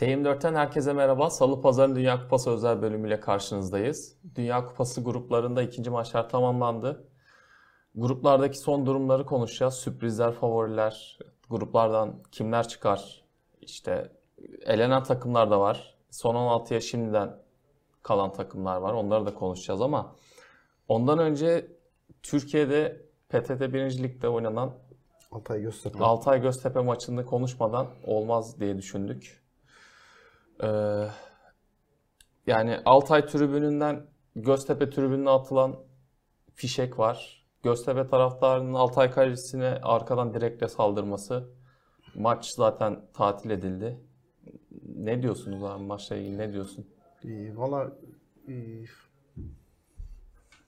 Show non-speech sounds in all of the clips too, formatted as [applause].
TM4'ten herkese merhaba. Salı Pazar'ın Dünya Kupası özel bölümüyle karşınızdayız. Dünya Kupası gruplarında ikinci maçlar tamamlandı. Gruplardaki son durumları konuşacağız. Sürprizler, favoriler, gruplardan kimler çıkar? İşte elenen takımlar da var. Son 16'ya şimdiden kalan takımlar var. Onları da konuşacağız ama ondan önce Türkiye'de PTT 1. Lig'de oynanan Altay Göztepe. Altay Göztepe maçını konuşmadan olmaz diye düşündük. Ee, yani Altay tribününden Göztepe tribününe atılan fişek var. Göztepe taraftarının Altay kalecisine arkadan direkle saldırması. Maç zaten tatil edildi. Ne diyorsunuz abi maçla ilgili ne diyorsun? Ee, Valla e,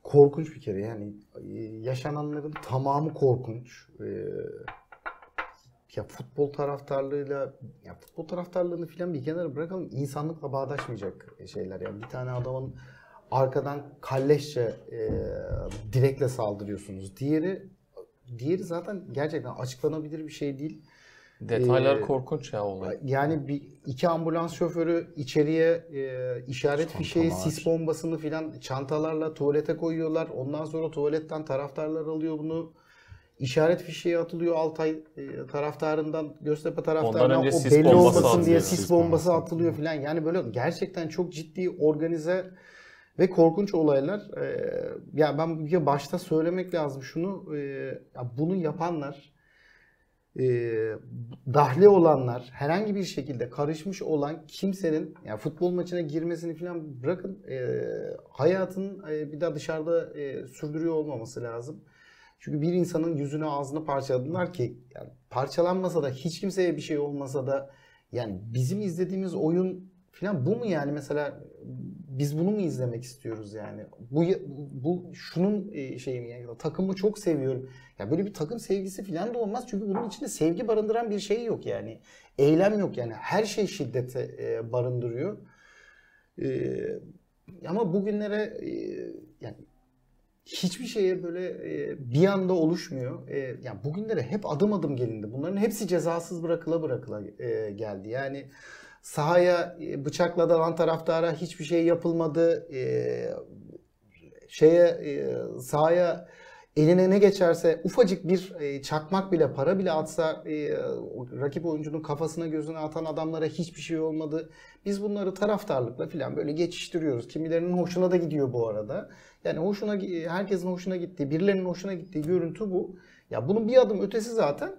korkunç bir kere yani e, yaşananların tamamı korkunç. Ee, ya futbol taraftarlığıyla ya futbol taraftarlığını filan bir kenara bırakalım insanlıkla bağdaşmayacak şeyler yani bir tane adamın arkadan kalleşçe e, direkle saldırıyorsunuz. Diğeri diğeri zaten gerçekten açıklanabilir bir şey değil. Detaylar Ee, korkunç ya olay. Yani bir iki ambulans şoförü içeriye e, işaret fişeği, Çantalar. sis bombasını filan çantalarla tuvalete koyuyorlar. Ondan sonra tuvaletten taraftarlar alıyor bunu. İşaret fişeği atılıyor Altay e, taraftarından Göztepe taraftarına önce o belli olmasın diye sis bombası atılıyor filan. Yani böyle gerçekten çok ciddi organize ve korkunç olaylar. E, ya ben ya başta söylemek lazım şunu. e, ya bunu yapanlar e, dahli olanlar herhangi bir şekilde karışmış olan kimsenin yani futbol maçına girmesini falan bırakın e, hayatının e, bir daha dışarıda e, sürdürüyor olmaması lazım. Çünkü bir insanın yüzünü ağzını parçaladılar ki yani parçalanmasa da hiç kimseye bir şey olmasa da yani bizim izlediğimiz oyun falan bu mu yani mesela biz bunu mu izlemek istiyoruz yani? Bu bu şunun e, şeyi mi yani takımı çok seviyorum. Ya böyle bir takım sevgisi falan da olmaz çünkü bunun içinde sevgi barındıran bir şey yok yani. Eylem yok yani. Her şey şiddete e, barındırıyor. E, ama bugünlere yani hiçbir şeye böyle bir anda oluşmuyor. Yani bugünlere hep adım adım gelindi. Bunların hepsi cezasız bırakıla bırakıla geldi. Yani sahaya bıçakla dalan taraftara hiçbir şey yapılmadı. Şeye sahaya eline ne geçerse ufacık bir çakmak bile para bile atsa rakip oyuncunun kafasına gözüne atan adamlara hiçbir şey olmadı. Biz bunları taraftarlıkla falan böyle geçiştiriyoruz. Kimilerinin hoşuna da gidiyor bu arada. Yani hoşuna herkesin hoşuna gittiği, birilerinin hoşuna gittiği görüntü bu. Ya bunun bir adım ötesi zaten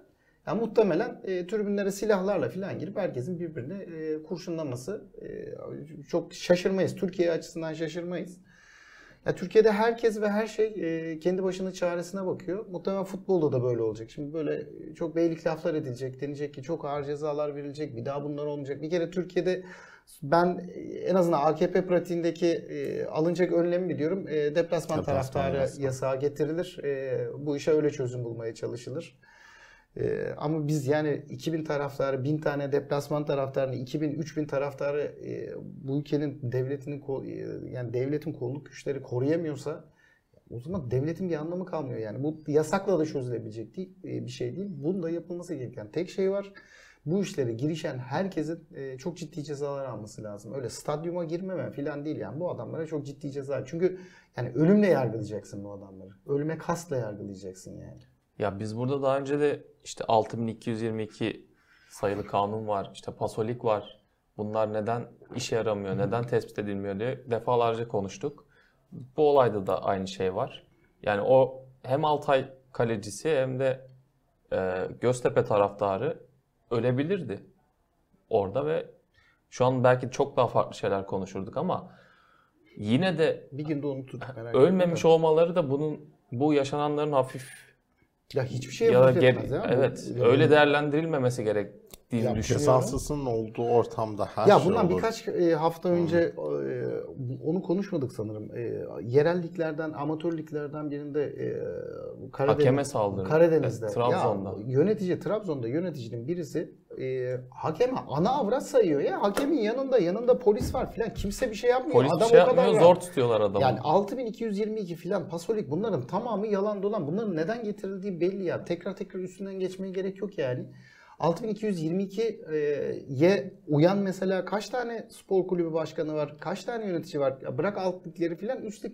ya muhtemelen e, tribünlere silahlarla falan girip herkesin birbirine e, kurşunlaması e, çok şaşırmayız. Türkiye açısından şaşırmayız. Ya Türkiye'de herkes ve her şey e, kendi başının çaresine bakıyor. Muhtemelen futbolda da böyle olacak. Şimdi böyle çok beylik laflar edilecek, denecek ki çok ağır cezalar verilecek, bir daha bunlar olmayacak. Bir kere Türkiye'de ben e, en azından AKP pratiğindeki e, alınacak önlemi biliyorum. E, deplasman, Deplasman taraftarı yasağı getirilir. E, bu işe öyle çözüm bulmaya çalışılır. Ee, ama biz yani 2000 taraftarı, 1000 tane deplasman taraftarını, 2000, 3000 taraftarı e, bu ülkenin devletinin e, yani devletin kolluk güçleri koruyamıyorsa o zaman devletin bir anlamı kalmıyor yani. Bu yasakla da çözülebilecek değil, e, bir şey değil. Bunun da yapılması gereken tek şey var. Bu işlere girişen herkesin e, çok ciddi cezalar alması lazım. Öyle stadyuma girmeme falan değil yani. Bu adamlara çok ciddi ceza. Çünkü yani ölümle yargılayacaksın bu adamları. Ölüme kasla yargılayacaksın yani. Ya biz burada daha önce de işte 6222 sayılı kanun var, işte pasolik var. Bunlar neden işe yaramıyor, neden tespit edilmiyor diye defalarca konuştuk. Bu olayda da aynı şey var. Yani o hem Altay kalecisi hem de e, Göztepe taraftarı ölebilirdi orada ve şu an belki çok daha farklı şeyler konuşurduk ama yine de Bir günde unutur. merak etme ölmemiş de. olmaları da bunun bu yaşananların hafif Ya hiçbir şey ya ger- etmez ya. evet öyle değerlendirilmemesi gerektiğini Ya düşünüyorum. cezasızın olduğu ortamda her ya şey bundan olur. birkaç e, hafta önce e, onu konuşmadık sanırım. E, yerel liglerden, amatör liglerden birinde e, Karadeniz, Hakeme saldırdı. Karadeniz'de. Evet, Trabzon'da. Ya, yönetici Trabzon'da yöneticinin birisi e, hakeme ana avrat sayıyor ya. Hakemin yanında yanında polis var filan. Kimse bir şey yapmıyor. Polis Adam şey o kadar yapmıyor, zor tutuyorlar adamı. Yani 6222 filan pasolik bunların tamamı yalan dolan. Bunların neden getirildiği belli ya. Tekrar tekrar üstünden geçmeye gerek yok yani. 6222'ye uyan mesela kaç tane spor kulübü başkanı var? Kaç tane yönetici var? Ya bırak alt ligleri filan üst.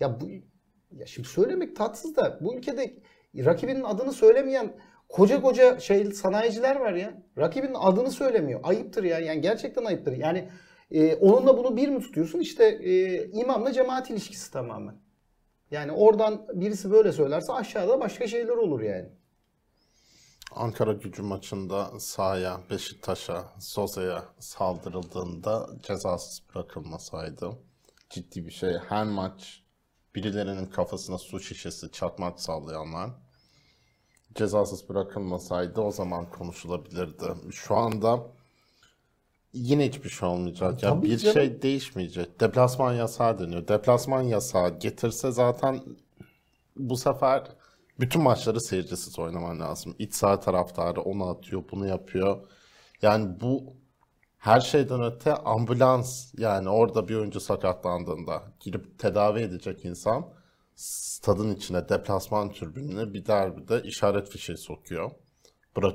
Ya bu ya şimdi söylemek tatsız da bu ülkede rakibinin adını söylemeyen koca koca şey sanayiciler var ya. Rakibinin adını söylemiyor. Ayıptır ya. Yani gerçekten ayıptır. Yani e, onunla bunu bir mi tutuyorsun? İşte e, imamla cemaat ilişkisi tamamen. Yani oradan birisi böyle söylerse aşağıda başka şeyler olur yani. Ankara gücü maçında sahaya, Beşiktaş'a, Soza'ya saldırıldığında cezasız bırakılmasaydı ciddi bir şey. Her maç birilerinin kafasına su şişesi çarpmak sağlayanlar cezasız bırakılmasaydı o zaman konuşulabilirdi. Şu anda yine hiçbir şey olmayacak. Ya Tabii bir canım. şey değişmeyecek. Deplasman yasağı deniyor. Deplasman yasağı getirse zaten bu sefer bütün maçları seyircisiz oynaman lazım. İç saha taraftarı onu atıyor, bunu yapıyor. Yani bu her şeyden öte ambulans yani orada bir oyuncu sakatlandığında girip tedavi edecek insan stadın içine deplasman türbününe bir derbide işaret fişeği sokuyor.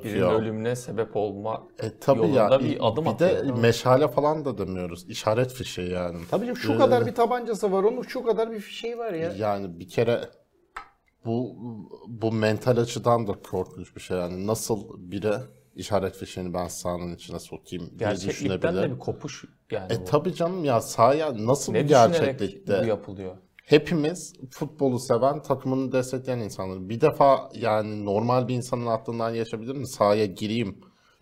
Birinin Bırakıyor. ölümüne sebep olma E tabii yolunda ya bir adım bir atıyor. de meşale falan da demiyoruz. İşaret fişeği yani. Tabii canım şu Ee, kadar bir tabancası var onun şu kadar bir şey var ya. Yani bir kere bu bu mental açıdan da korkunç bir şey yani nasıl biri işaret fişeğini ben sahanın içine sokayım diye Gerçeklikten de bir kopuş yani E bu. tabii canım ya sahaya nasıl Ne bir gerçeklikte bu yapılıyor? hepimiz futbolu seven, takımını destekleyen insanlar. Bir defa yani normal bir insanın aklından geçebilir mi? Sahaya gireyim,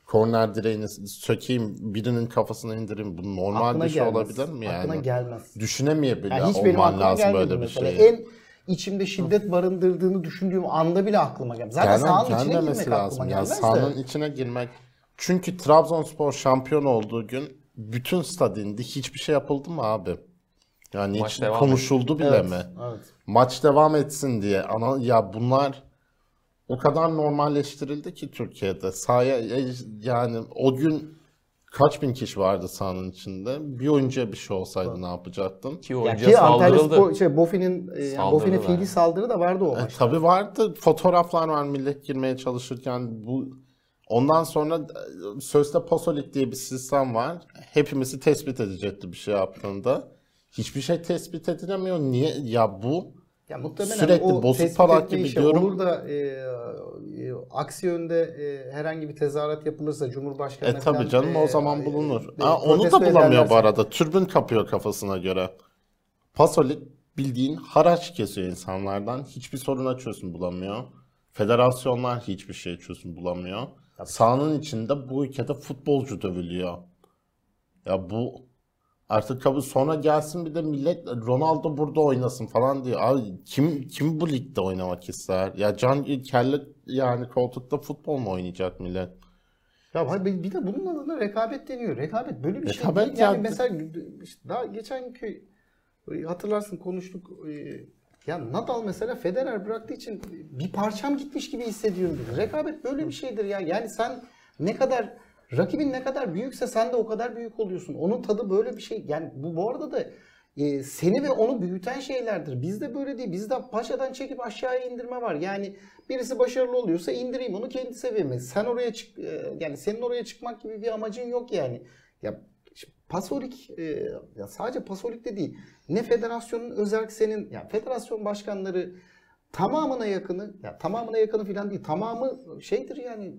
korner direğini sökeyim, birinin kafasına indireyim. Bu normal Aklına bir şey gelmez. olabilir mi yani? Aklına gelmez. Düşünemeyebilir Yani hiç benim olman aklıma lazım böyle bir mesela. şeyi. En içimde şiddet barındırdığını düşündüğüm anda bile aklıma gelmez. Zaten Gelmem- sahanın içine girmek lazım. aklıma Ya gelmez sahanın de. içine girmek. Çünkü Trabzonspor şampiyon olduğu gün bütün stad indi. Hiçbir şey yapıldı mı abi? Yani Maç hiç konuşuldu bile Evet, mi? evet. Maç devam etsin diye. Ana ya bunlar o kadar normalleştirildi ki Türkiye'de. Sahaya yani o gün kaç bin kişi vardı sahanın içinde? Bir oyuncuya bir şey olsaydı ne yapacaktın? Ki Ya oyuncuya ki Antalya saldırıldı. Spor, şey, Bofi'nin e, yani Bofi'nin yani. fiili saldırı da vardı o E, maçta. tabii vardı. Fotoğraflar var millet girmeye çalışırken. Bu ondan sonra e, sözde pasolik diye bir sistem var. Hepimizi tespit edecekti bir şey yaptığında. Hiçbir şey tespit edilemiyor. Niye? Ya bu Ya muhtemelen Sürekli o bozuk para gibi işi diyorum. Olur da e, e, aksi yönde e, herhangi bir tezahürat yapılırsa Cumhurbaşkanı'na E tabii falan, canım o e, zaman e, bulunur. e, Aa, onu da bulamıyor bu ederlerse- arada. Türbün kapıyor kafasına göre. Pasolik bildiğin haraç kesiyor insanlardan. Hiçbir sorun çözüm bulamıyor. Federasyonlar hiçbir şey çözüm bulamıyor. Sahanın içinde bu ülkede futbolcu dövülüyor. Ya bu artık kabul sonra gelsin bir de millet Ronaldo burada oynasın falan diyor. Abi kim kim bu ligde oynamak ister? Ya can kelle yani koltukta futbol mu oynayacak millet? Ya hayır, bir de bunun adına rekabet deniyor. Rekabet böyle bir şey Rekabet değil. Yani ya- mesela işte daha geçen günkü e, hatırlarsın konuştuk. e, Ya Nadal mesela Federer bıraktığı için bir parçam gitmiş gibi hissediyorum dedi. Rekabet böyle bir şeydir ya. Yani sen ne kadar rakibin ne kadar büyükse sen de o kadar büyük oluyorsun. Onun tadı böyle bir şey. Yani bu bu arada da e, seni ve onu büyüten şeylerdir. Bizde böyle değil. Bizde paşadan çekip aşağıya indirme var. Yani birisi başarılı oluyorsa indireyim onu kendi seviyeme. Sen oraya çık e, yani senin oraya çıkmak gibi bir amacın yok yani. Ya Pasolik e, ya sadece Pasolik de değil. Ne federasyonun özerk senin ya federasyon başkanları tamamına yakını ya tamamına yakını falan değil. Tamamı şeydir yani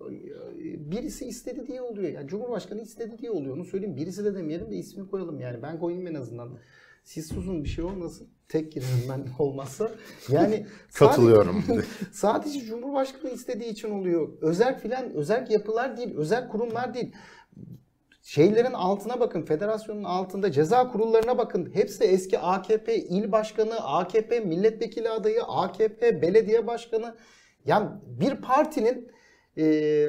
birisi istedi diye oluyor. Yani Cumhurbaşkanı istedi diye oluyor. Onu söyleyeyim. Birisi de demeyelim de ismi koyalım yani. Ben koyayım en azından. Siz susun bir şey olmasın. Tek girerim ben [laughs] olmazsa. Yani Katılıyorum. Sadece, [laughs] sadece Cumhurbaşkanı istediği için oluyor. Özel filan, özel yapılar değil, özel kurumlar değil. Şeylerin altına bakın, federasyonun altında ceza kurullarına bakın. Hepsi eski AKP il başkanı, AKP milletvekili adayı, AKP belediye başkanı. Yani bir partinin e,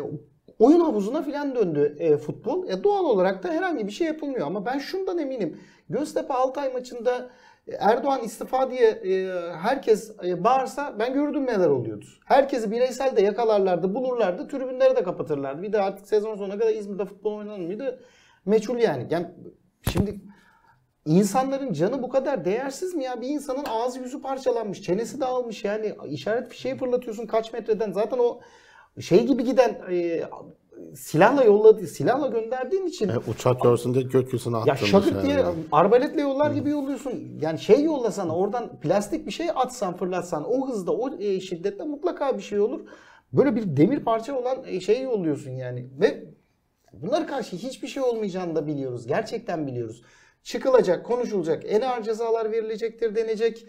oyun havuzuna filan döndü e, futbol. E, doğal olarak da herhangi bir şey yapılmıyor. Ama ben şundan eminim. Göztepe Altay maçında Erdoğan istifa diye e, herkes e, bağırsa ben gördüm neler oluyordu. Herkesi bireysel de yakalarlardı, bulurlardı, tribünleri de kapatırlardı. Bir de artık sezon sonuna kadar İzmir'de futbol oynanır mıydı? Meçhul yani. yani şimdi insanların canı bu kadar değersiz mi ya? Bir insanın ağzı yüzü parçalanmış, çenesi dağılmış yani işaret fişeği fırlatıyorsun kaç metreden. Zaten o şey gibi giden e, silahla yolladı, silahla gönderdiğin için E, uçak görsün diye gökyüzüne attın. ya şakıt şey diye yani. arbaletle yollar gibi yolluyorsun. Yani şey yollasan oradan plastik bir şey atsan fırlatsan o hızda o e, şiddette mutlaka bir şey olur. Böyle bir demir parça olan e, şeyi yolluyorsun yani. Ve bunlara karşı hiçbir şey olmayacağını da biliyoruz. Gerçekten biliyoruz. Çıkılacak, konuşulacak, en ağır cezalar verilecektir denecek.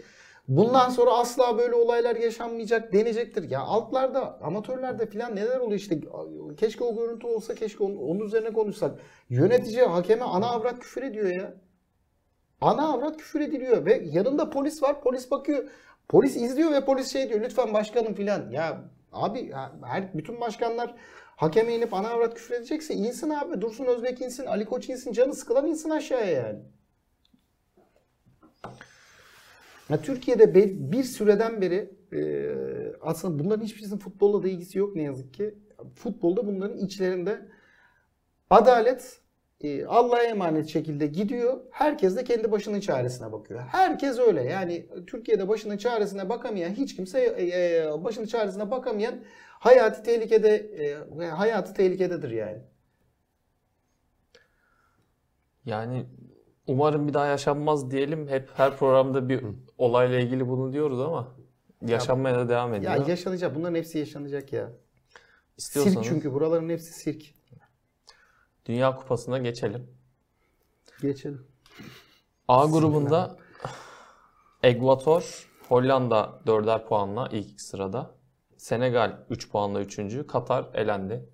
Bundan sonra asla böyle olaylar yaşanmayacak denecektir. Ya altlarda, amatörlerde filan neler oluyor işte. Keşke o görüntü olsa, keşke onun, onun üzerine konuşsak. Yönetici hakeme ana avrat küfür ediyor ya. Ana avrat küfür ediliyor ve yanında polis var. Polis bakıyor. Polis izliyor ve polis şey diyor. Lütfen başkanım filan. Ya abi her bütün başkanlar hakeme inip ana avrat küfür edecekse insin abi. Dursun Özbek insin, Ali Koç insin, canı sıkılan insin aşağıya yani. Ya Türkiye'de bir süreden beri e, aslında bunların hiçbirisinin futbolla da ilgisi yok ne yazık ki. Futbolda bunların içlerinde adalet e, Allah'a emanet şekilde gidiyor. Herkes de kendi başının çaresine bakıyor. Herkes öyle. Yani Türkiye'de başının çaresine bakamayan hiç kimse e, e, başının çaresine bakamayan hayatı tehlikede e, hayatı tehlikededir yani. Yani umarım bir daha yaşanmaz diyelim. Hep her programda bir olayla ilgili bunu diyoruz ama yaşanmaya da devam ediyor. Ya yaşanacak. Bunların hepsi yaşanacak ya. İstiyorsanız Sirk çünkü buraların hepsi sirk. Dünya Kupası'na geçelim. Geçelim. A grubunda Ekvator, Hollanda 4'er puanla ilk sırada. Senegal 3 puanla 3. Katar elendi.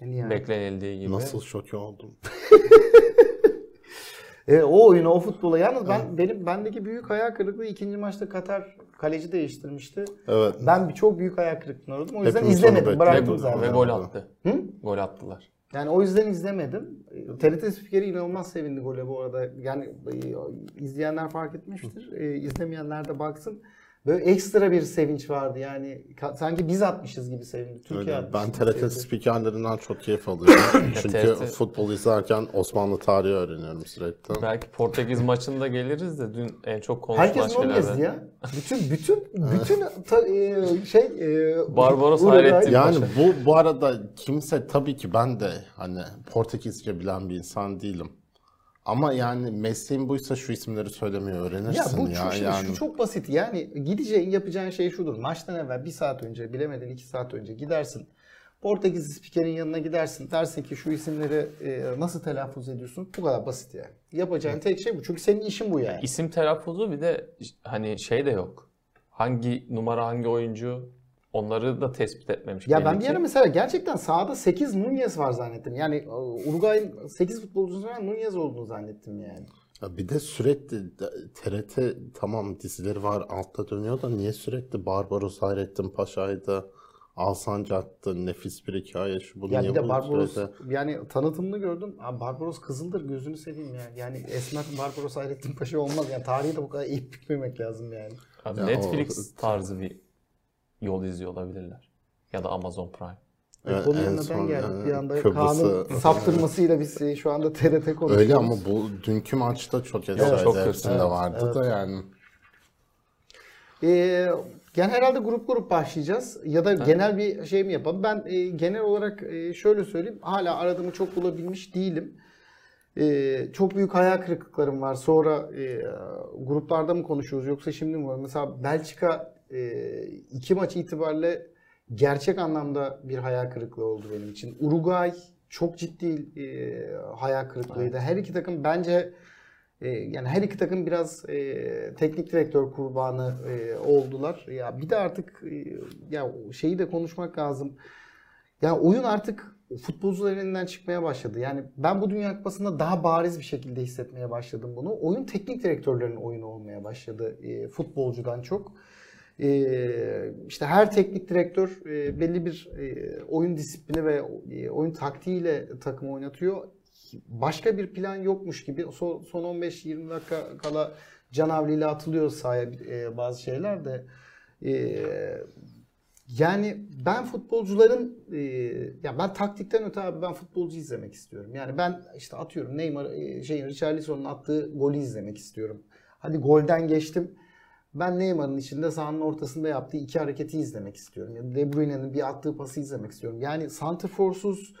Yani yani. Beklenildiği gibi. Nasıl şok oldum. [laughs] E, o oyuna, o futbola. Yalnız ben benim bendeki büyük hayal kırıklığı ikinci maçta Katar kaleci değiştirmişti. Evet. Ben bir çok büyük hayal kırıklığına uğradım. O yüzden Hepimiz izlemedim. Bıraktım zaten. ve gol attı. Hı? Gol attılar. Yani o yüzden izlemedim. TRT spikeri inanılmaz sevindi gole bu arada. Yani e, izleyenler fark etmiştir. E, izlemeyenler de baksın. Böyle ekstra bir sevinç vardı yani. Sanki biz atmışız gibi sevindi. Türkiye Öyle. atmış Ben TRT spikerlerinden çok keyif alıyorum. [coughs] Çünkü TRT futbol izlerken Osmanlı tarihi öğreniyorum sürekli. Belki Portekiz maçında geliriz de dün en çok konuşulan Herkes şeylerden. ya. Bütün bütün bütün ta- e, şey e, Barbaros Hayrettin. Yani Paşa. bu bu arada kimse tabii ki ben de hani Portekizce bilen bir insan değilim. Ama yani mesleğin buysa şu isimleri söylemeyi Ya öğrenirsin bu ya. çok, şey- yani. şu çok basit. Yani gideceğin yapacağın şey şudur. Maçtan evvel bir saat önce bilemedin iki saat önce gidersin. Portekiz spikerin yanına gidersin. Dersin ki şu isimleri e, nasıl telaffuz ediyorsun? Bu kadar basit yani. Yapacağın tek şey bu. Çünkü senin işin bu yani. İsim telaffuzu bir de hani şey de yok. Hangi numara hangi oyuncu onları da tespit etmemiş. Ya ben bir ara mesela gerçekten sahada 8 Nunez var zannettim. Yani e, Uruguay'ın 8 futbolcusundan Nunez olduğunu zannettim yani. Ya bir de sürekli TRT tamam dizileri var altta dönüyor da niye sürekli Barbaros Hayrettin Paşa'ydı, Alsancak'tı, nefis bir hikaye şu bunu Ya niye bir de Barbaros sürekli- yani tanıtımını gördüm. Abi Barbaros kızıldır gözünü seveyim yani. Yani Esmer Barbaros Hayrettin Paşa olmaz. Yani tarihi de bu kadar eğip bükmemek lazım yani. Abi Ya Netflix tarzı bir yol izliyor olabilirler. Ya da Amazon Prime. Evet, Konuya en neden geldik e, bir anda Kıbrıs'ı- kanun saptırmasıyla biz e, şu anda TRT konuşuyoruz. Öyle ama bu dünkü maçta çok esraydı. çok Hepsinde kötü. vardı Evet. da yani. Ee, yani herhalde grup grup başlayacağız ya da genel bir şey mi yapalım? Ben e, genel olarak e, şöyle söyleyeyim. Hala aradığımı çok bulabilmiş değilim. E, çok büyük hayal kırıklıklarım var. Sonra e, gruplarda mı konuşuyoruz yoksa şimdi mi? Mesela Belçika e, iki maç itibariyle gerçek anlamda bir hayal kırıklığı oldu benim için. Uruguay çok ciddi e, hayal kırıklığıydı. Her iki takım bence e, yani her iki takım biraz e, teknik direktör kurbanı e, oldular. Ya bir de artık e, ya şeyi de konuşmak lazım. Ya oyun artık futbolcuların elinden çıkmaya başladı. Yani ben bu Dünya Kupası'nda daha bariz bir şekilde hissetmeye başladım bunu. Oyun teknik direktörlerin oyunu olmaya başladı e, futbolcudan çok. E, işte her teknik direktör e, belli bir e, oyun disiplini ve e, oyun taktiğiyle takım oynatıyor. Başka bir plan yokmuş gibi son, son 15-20 dakika kala canavliyle atılıyor sahaya bazı şeyler de. Yani ben futbolcuların ya ben taktikten öte abi ben futbolcu izlemek istiyorum. Yani ben işte atıyorum Neymar şeyin Richarlison'un attığı golü izlemek istiyorum. Hadi golden geçtim. Ben Neymar'ın içinde sahanın ortasında yaptığı iki hareketi izlemek istiyorum. Ya De Bruyne'nin bir attığı pası izlemek istiyorum. Yani santrforsuz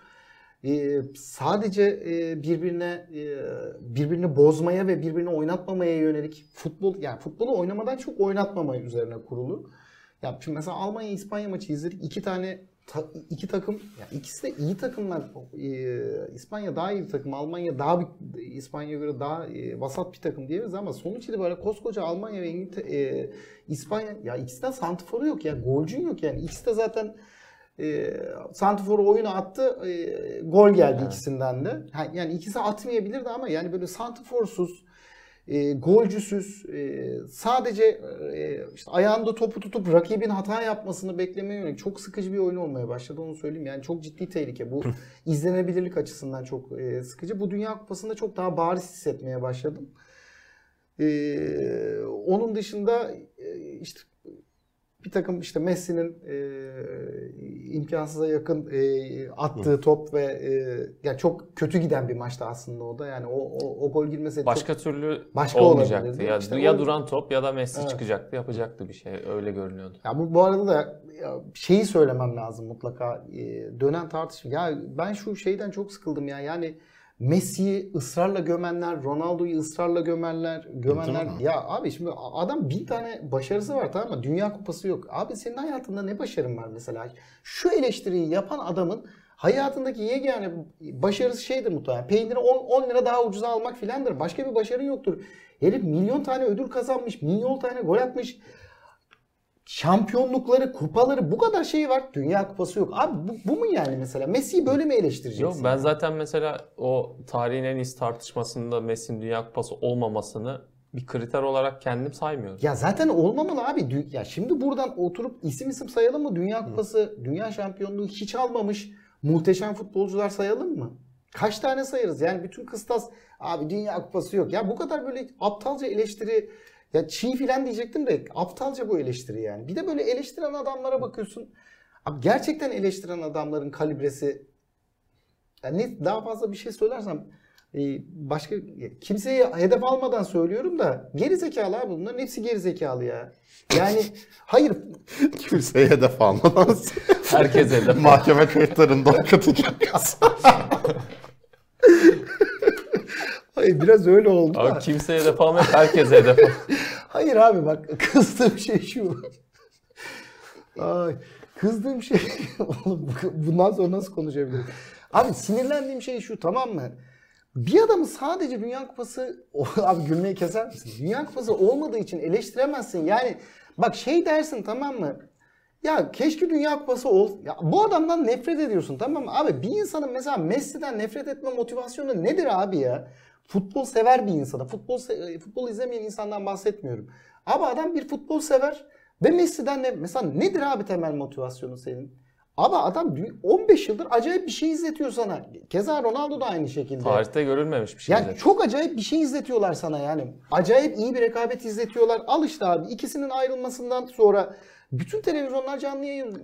e, sadece e, birbirine e, birbirini bozmaya ve birbirini oynatmamaya yönelik futbol yani futbolu oynamadan çok oynatmama üzerine kurulu. Ya şimdi mesela Almanya İspanya maçı izledik. iki tane ta- iki takım ya ikisi de iyi takımlar. E, İspanya daha iyi bir takım. Almanya daha bir, İspanya'ya göre daha e, vasat bir takım diyebiliriz ama sonuç itibariyle koskoca Almanya ve İngiltere, e, İspanya ya ikisi de santiforu yok ya. Golcün yok yani. İkisi de zaten e, Santifor'u oyuna attı. e, gol geldi ikisinden de. Yani ikisi atmayabilirdi ama yani böyle Santifor'suz, e, golcüsüz, e, sadece e, işte ayağında topu tutup rakibin hata yapmasını beklemeye yönelik çok sıkıcı bir oyun olmaya başladı onu söyleyeyim. Yani çok ciddi tehlike. Bu [laughs] izlenebilirlik açısından çok e, sıkıcı. Bu Dünya Kupası'nda çok daha bariz hissetmeye başladım. E, onun dışında e, işte bir takım işte Messi'nin e, imkansıza yakın e, attığı top ve e, yani çok kötü giden bir maçtı aslında o da. Yani o o, o gol girmeseydi Başka çok, türlü Başka olmayacaktı. Ya, İşte ya o- duran top ya da Messi Evet. çıkacaktı, yapacaktı bir şey. Öyle görünüyordu. Ya bu, bu arada da şeyi söylemem lazım mutlaka. E, dönen tartışma. Ya ben şu şeyden çok sıkıldım ya. Yani Messi'yi ısrarla gömenler, Ronaldo'yu ısrarla gömenler, gömenler. Ya abi şimdi adam bin tane başarısı var tamam mı? Dünya kupası yok. Abi senin hayatında ne başarın var mesela? Şu eleştiriyi yapan adamın hayatındaki yegane başarısı şeydir muhtemelen. Peyniri 10, 10 lira daha ucuza almak filandır. Başka bir başarın yoktur. Herif milyon tane ödül kazanmış, milyon tane gol atmış şampiyonlukları, kupaları bu kadar şey var. Dünya kupası yok. Abi bu, bu mu yani mesela? Messi'yi böyle mi eleştireceksin? Yok ben zaten mesela o tarihin en iyisi tartışmasında Messi'nin Dünya Kupası olmamasını bir kriter olarak kendim saymıyorum. Ya zaten olmamalı abi. Ya şimdi buradan oturup isim isim sayalım mı? Dünya kupası, dünya şampiyonluğu hiç almamış muhteşem futbolcular sayalım mı? Kaç tane sayarız? Yani bütün kıstas abi dünya kupası yok. Ya bu kadar böyle aptalca eleştiri ya çiğ filan diyecektim de aptalca bu eleştiri yani. Bir de böyle eleştiren adamlara bakıyorsun. Abi gerçekten eleştiren adamların kalibresi ya ne daha fazla bir şey söylersem e, başka kimseyi hedef almadan söylüyorum da geri zekalı abi bunların hepsi geri zekalı ya. Yani [laughs] hayır Kimseye hedef almadan [laughs] Herkese de. mahkeme kayıtlarında okutacak. [laughs] hayır biraz öyle oldu da. Abi kimseye hedef almayıp herkese hedef al. [laughs] Hayır abi bak kızdığım şey şu. Ay, kızdığım şey [laughs] oğlum bu- bundan sonra nasıl konuşabilirim? Abi sinirlendiğim şey şu tamam mı? Bir adamı sadece Dünya Kupası [laughs] abi gülmeyi keser misin? Dünya Kupası olmadığı için eleştiremezsin. Yani bak şey dersin tamam mı? Ya keşke Dünya Kupası ol. Ya bu adamdan nefret ediyorsun tamam mı? Abi bir insanın mesela Messi'den nefret etme motivasyonu nedir abi ya? Futbol sever bir insana. Futbol se- futbol izlemeyen insandan bahsetmiyorum. Abi adam bir futbol sever ve Messi'den ne mesela nedir abi temel motivasyonu senin? Abi adam dü- 15 yıldır acayip bir şey izletiyor sana. Keza Ronaldo da aynı şekilde. Tarihte görülmemiş bir şey. Yani zaten. çok acayip bir şey izletiyorlar sana yani. Acayip iyi bir rekabet izletiyorlar. Al işte abi ikisinin ayrılmasından sonra bütün televizyonlar canlı yayın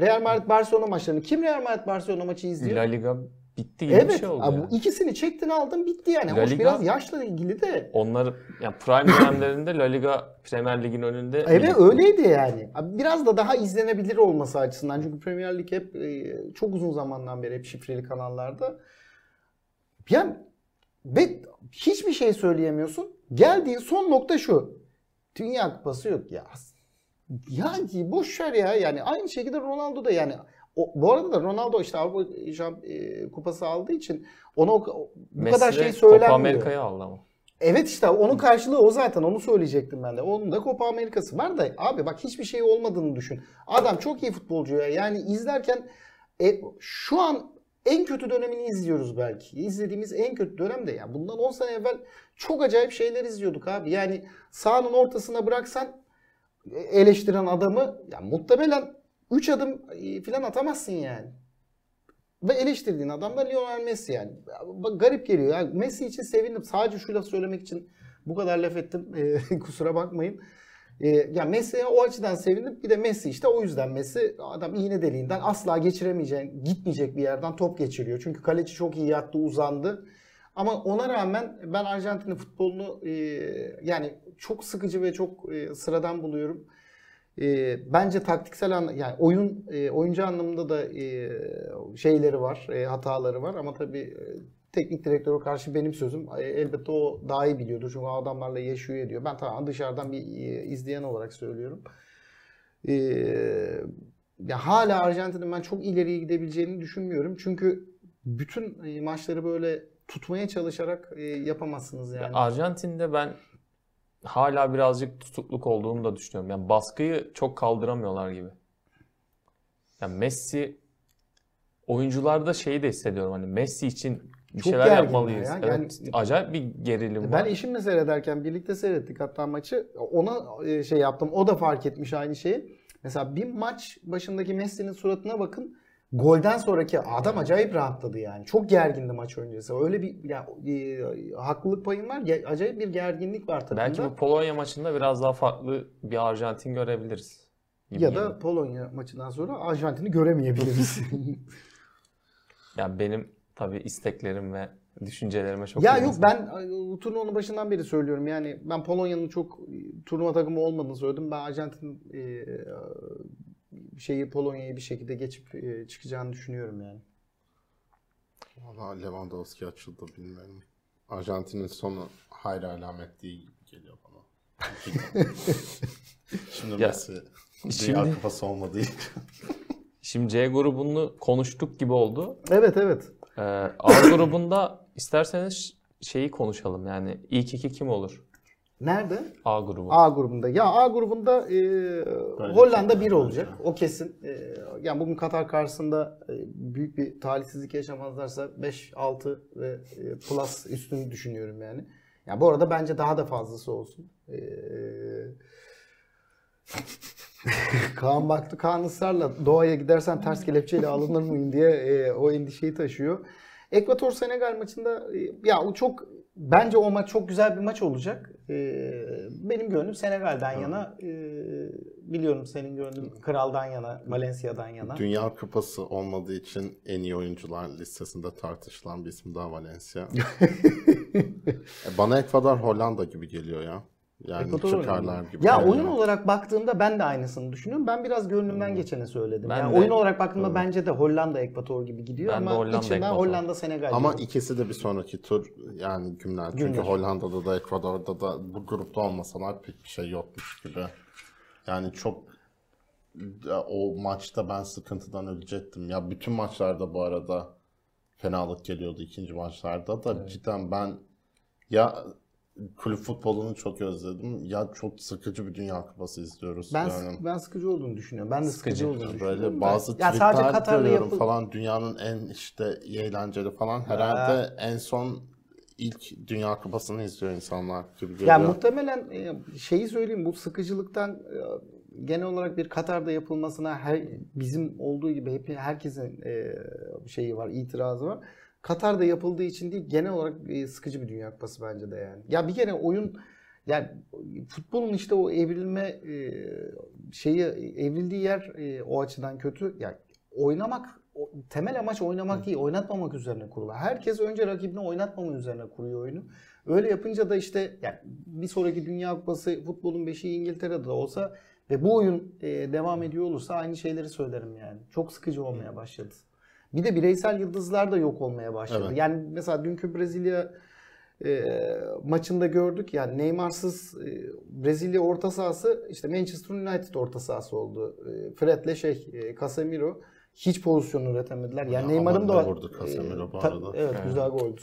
Real Madrid Barcelona maçlarını. Kim Real Madrid Barcelona maçı izliyor? La Liga bitti gibi bir evet. şey oldu abi, ya. bu ikisini çektin aldın bitti yani. La Hoş Liga- biraz yaşla ilgili de. Onlar yani prime dönemlerinde La Liga Premier Lig'in önünde. Evet öyleydi yani. Biraz da daha izlenebilir olması açısından. Çünkü Premier Lig hep e, çok uzun zamandan beri hep şifreli kanallarda. Yani ve hiçbir şey söyleyemiyorsun. Geldiğin son nokta şu. Dünya kupası yok ya. Ya boş ver ya. Yani aynı şekilde Ronaldo da yani o, bu arada da Ronaldo işte Avrupa Şamp- e, kupası aldığı için ona o, bu Messi kadar de şey Copa söylenmiyor. Amerika'yı aldı ama. Evet işte onun karşılığı o zaten onu söyleyecektim ben de. Onun da Copa Amerika'sı var da abi bak hiçbir şey olmadığını düşün. Adam çok iyi futbolcu ya. Yani izlerken e, şu an en kötü dönemini izliyoruz belki. İzlediğimiz en kötü dönemde ya. Bundan 10 sene evvel çok acayip şeyler izliyorduk abi. Yani sahanın ortasına bıraksan e, eleştiren adamı ya muhtemelen 3 adım e, falan atamazsın yani. Ve eleştirdiğin adam da Lionel Messi yani. Bak, garip geliyor. Yani Messi için sevindim. Sadece şu laf söylemek için bu kadar laf ettim. Ee, [laughs] kusura bakmayın. Ee, ya Messi'ye o açıdan sevindim. Bir de Messi işte o yüzden Messi adam iğne deliğinden asla geçiremeyeceğin, gitmeyecek bir yerden top geçiriyor. Çünkü kaleci çok iyi yattı, uzandı. Ama ona rağmen ben Arjantin'in futbolunu e, yani çok sıkıcı ve çok e, sıradan buluyorum. E, bence taktiksel an, yani oyun e, oyuncu anlamında da e, şeyleri var, e, hataları var ama tabii e, teknik direktöre karşı benim sözüm e, elbette o daha iyi biliyordur çünkü adamlarla yaşıyor ediyor. Ben tamam dışarıdan bir e, izleyen olarak söylüyorum. E, ya hala Arjantin'in ben çok ileriye gidebileceğini düşünmüyorum. Çünkü bütün maçları böyle tutmaya çalışarak yapamazsınız yani. Arjantin'de ben hala birazcık tutukluk olduğunu da düşünüyorum. Yani baskıyı çok kaldıramıyorlar gibi. Yani Messi oyuncularda şeyi de hissediyorum hani Messi için bir Çok şeyler yapmalıyız. ya. Evet, Yani- acayip bir gerilim Ben var. eşimle seyrederken birlikte seyrettik hatta maçı. Ona e, şey yaptım. O da fark etmiş aynı şeyi. Mesela bir maç başındaki Messi'nin suratına bakın. Golden sonraki adam acayip rahatladı yani. Çok gergindi maç öncesi. Öyle bir ya, e, haklılık payım var. Ge- Acayip bir gerginlik var takımda. Belki bu Polonya maçında biraz daha farklı bir Arjantin görebiliriz. gibi ya geliyor. da Polonya maçından sonra Arjantin'i göremeyebiliriz. [laughs] [laughs] yani benim tabii isteklerim ve düşüncelerime çok ya yok ben turnuvanın başından beri söylüyorum. Yani ben Polonya'nın çok e, turnuva takımı olmadığını söyledim. Ben Arjantin e, şeyi Polonya'yı bir şekilde geçip e, çıkacağını düşünüyorum yani. Valla Lewandowski açıldı bilmiyorum. Arjantin'in sonu hayır alamet değil gibi geliyor bana. [laughs] Şimdi Ya, Messi Dünya şimdi- Kupası olmadığı için. Şimdi C grubunu konuştuk gibi oldu. Evet evet. Ee, A grubunda isterseniz şeyi konuşalım. Yani ilk iki kim olur? Nerede? A grubu. A grubunda. Ya A grubunda e, Hollanda çok 1 önemli olacak. bence. O kesin. E, yani bugün Katar karşısında e, büyük bir talihsizlik yaşamazlarsa 5-6 ve e, plus üstünü düşünüyorum yani. Ya bu arada bence daha da fazlası olsun. E, [laughs] Kaan baktı. Kaan ısrarla doğaya gidersen ters kelepçeyle alınır mıyım diye e, o endişeyi taşıyor. Ekvator Senegal maçında e, ya o çok bence o maç çok güzel bir maç olacak. E, benim gönlüm Senegal'den yana. E, biliyorum senin gönlün Kral'dan yana, Valencia'dan yana. Dünya Kupası olmadığı için en iyi oyuncular listesinde tartışılan bir isim daha Valencia. [laughs] E, Bana Ekvador Hollanda gibi geliyor ya. Yani Ekvator çıkarlar gibi. Ya geliyor. oyun olarak baktığımda ben de aynısını düşünüyorum. Ben biraz gönlümden geçeni söyledim. Ben yani de- oyun olarak baktığımda bence de Hollanda Ekvator gibi gidiyor Ben ama Hollanda, içinden Ekvator. Hollanda Senegal. Ama diyorum. ikisi de bir sonraki tur yani gümler. Çünkü Gümler. Hollanda'da da Ekvador'da da bu grupta olmasalar pek bir şey yokmuş gibi. Yani çok ya o maçta ben sıkıntıdan ölecektim. Ya bütün maçlarda bu arada fenalık geliyordu ikinci maçlarda da cidden ben ya kulüp futbolunu çok özledim ya çok sıkıcı bir Dünya Kupası izliyoruz. Ben yani. ben sıkıcı olduğunu düşünüyorum. Ben de sıkıcı, Sıkıcı. olduğunu düşünüyorum. Böyle bazı ya sadece görüyorum yapıl- falan dünyanın en işte eğlenceli falan. Herhalde en son ilk Dünya Kupası'nı izliyor insanlar gibi geliyor. Ya muhtemelen e, şeyi söyleyeyim bu sıkıcılıktan e, genel olarak bir Katar'da yapılmasına her bizim olduğu gibi hep herkesin e, şeyi var, itirazı var. Katar'da yapıldığı için değil genel olarak e, sıkıcı bir Dünya Kupası bence de yani. Ya bir kere oyun yani futbolun işte o evrilme e, şeyi evrildiği yer e, o açıdan kötü. Yani oynamak temel amaç oynamak değil, oynatmamak üzerine kurulu. Herkes önce rakibini oynatmama üzerine kuruyor oyunu. Öyle yapınca da işte yani bir sonraki Dünya Kupası futbolun beşiği İngiltere'de de olsa ve bu oyun devam ediyor olursa aynı şeyleri söylerim yani. Çok sıkıcı olmaya başladı. Bir de bireysel yıldızlar da yok olmaya başladı. Evet. Yani mesela dünkü Brezilya e, maçında gördük yani Neymar'sız e, Brezilya orta sahası işte Manchester United orta sahası oldu. E, Fred'le şey e, Casemiro hiç pozisyon üretemediler. Yani Ya Neymar'ın da vurdu Casemiro bu ta- arada. Evet, Evet. güzel goldü.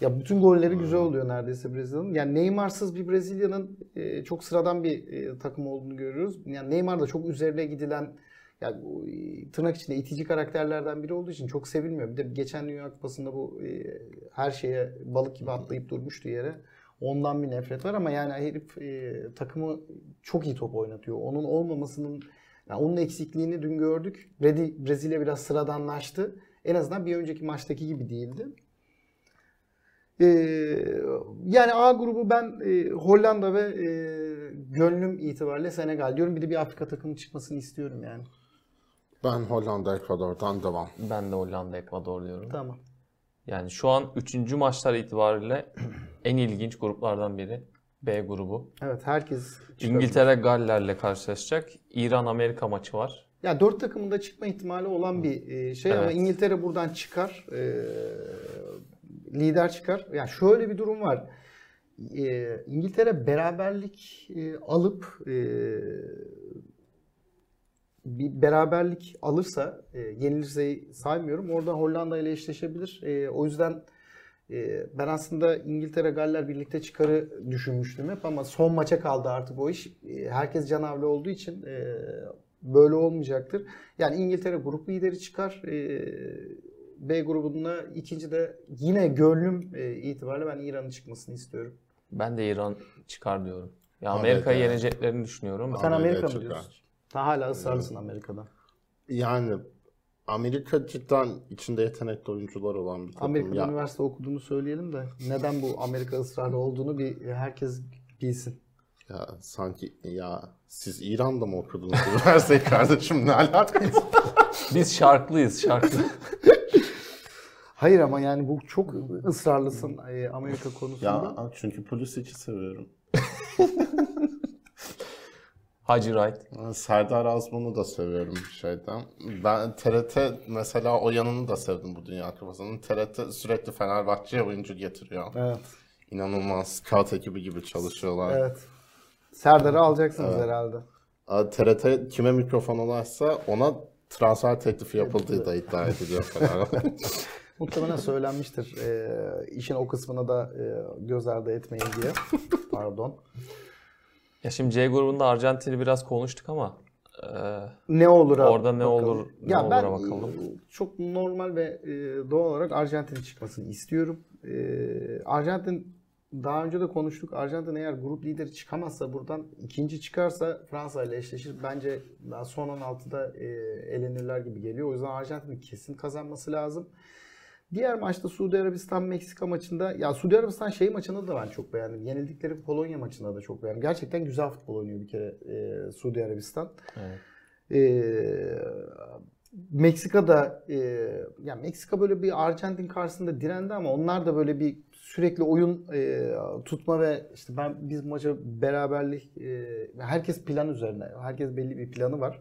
Ya bütün golleri güzel oluyor neredeyse Brezilya'nın. Yani Neymar'sız bir Brezilya'nın e, çok sıradan bir e, takım olduğunu görüyoruz. Yani Neymar da çok üzerine gidilen yani e, tırnak içinde itici karakterlerden biri olduğu için çok sevilmiyor. Bir de geçen Dünya Kupası'nda bu e, her şeye balık gibi atlayıp durmuştu yere. Ondan bir nefret var ama yani herif e, takımı çok iyi top oynatıyor. Onun olmamasının yani onun eksikliğini dün gördük. Brezilya biraz sıradanlaştı. En azından bir önceki maçtaki gibi değildi. Yani A grubu ben Hollanda ve e, gönlüm itibariyle Senegal diyorum. Bir de bir Afrika takımı çıkmasını istiyorum yani. Ben Hollanda Ekvador'dan devam. Ben de Hollanda, Ekvador diyorum. Tamam. Yani şu an 3. maçlar itibariyle [clears throat] en ilginç gruplardan biri. B grubu. Evet herkes. İngiltere Galler'le karşılaşacak. İran Amerika maçı var. Ya dört takımın da çıkma ihtimali olan bir e, şey ama Evet. İngiltere buradan çıkar. e, lider çıkar. Ya şöyle bir durum var. E, İngiltere beraberlik alıp bir beraberlik alırsa e, yenilirse saymıyorum. Orada Hollanda ile eşleşebilir. E, o yüzden e, ben aslında İngiltere Galler birlikte çıkarı düşünmüştüm hep ama son maça kaldı artık o iş. E, herkes canavli olduğu için e, böyle olmayacaktır. Yani İngiltere grup lideri çıkar. E, B grubunda ikinci de yine gönlüm e, itibariyle ben İran'ın çıkmasını istiyorum. Ben de İran çıkar diyorum. Ya Amerika'yı yeneceklerini düşünüyorum. Sen Amerika Amerika mı diyorsun? Sen hala ısrarlısın Amerika'da. Yani Amerika cidden içinde yetenekli oyuncular olan bir takım. Amerika'da Ya, üniversite okuduğunu söyleyelim de neden bu Amerika ısrarlı olduğunu bir herkes bilsin. ya sanki ya siz İran'da mı okudunuz üniversiteyi [laughs] kardeşim ne alakası? Biz şarklıyız şarklı. [laughs] Hayır ama yani bu çok ısrarlısın e, Amerika konusunda. ya çünkü Pulisic'i seviyorum. [laughs] Hacı Wright. Serdar Azmun'u da seviyorum şeyden. Ben TRT mesela o yanını da sevdim bu Dünya Kupası'nın. TRT sürekli Fenerbahçe'ye oyuncu getiriyor. Evet. İnanılmaz scout ekibi gibi çalışıyorlar. Evet. Serdar'ı alacaksınız herhalde. Aa, TRT kime mikrofon olarsa ona transfer teklifi yapıldığı da iddia ediliyor Fenerbahçe. [laughs] [laughs] Muhtemelen söylenmiştir. E, işin o kısmına da e, göz ardı etmeyin diye. [laughs] Pardon. Ya şimdi C grubunda Arjantin'i biraz konuştuk ama e, Ne olur? Orada ne olur- ne ya ben olura bakalım. e, çok normal ve e, doğal olarak Arjantin çıkmasını istiyorum. E, Arjantin daha önce de konuştuk. Arjantin eğer grup lideri çıkamazsa buradan ikinci çıkarsa Fransa ile eşleşir. Bence daha son 16'da e, elenirler gibi geliyor. O yüzden Arjantin'in kesin kazanması lazım. Diğer maçta Suudi Arabistan Meksika maçında ya Suudi Arabistan şey maçında da ben çok beğendim. Yenildikleri Polonya maçında da çok beğendim. Gerçekten güzel futbol oynuyor bir kere e, Suudi Arabistan. evet. Ee, Meksika'da e, ya Meksika böyle bir Arjantin karşısında direndi ama onlar da böyle bir sürekli oyun e, tutma ve işte ben biz maça beraberlik e, herkes plan üzerine herkes belli bir planı var.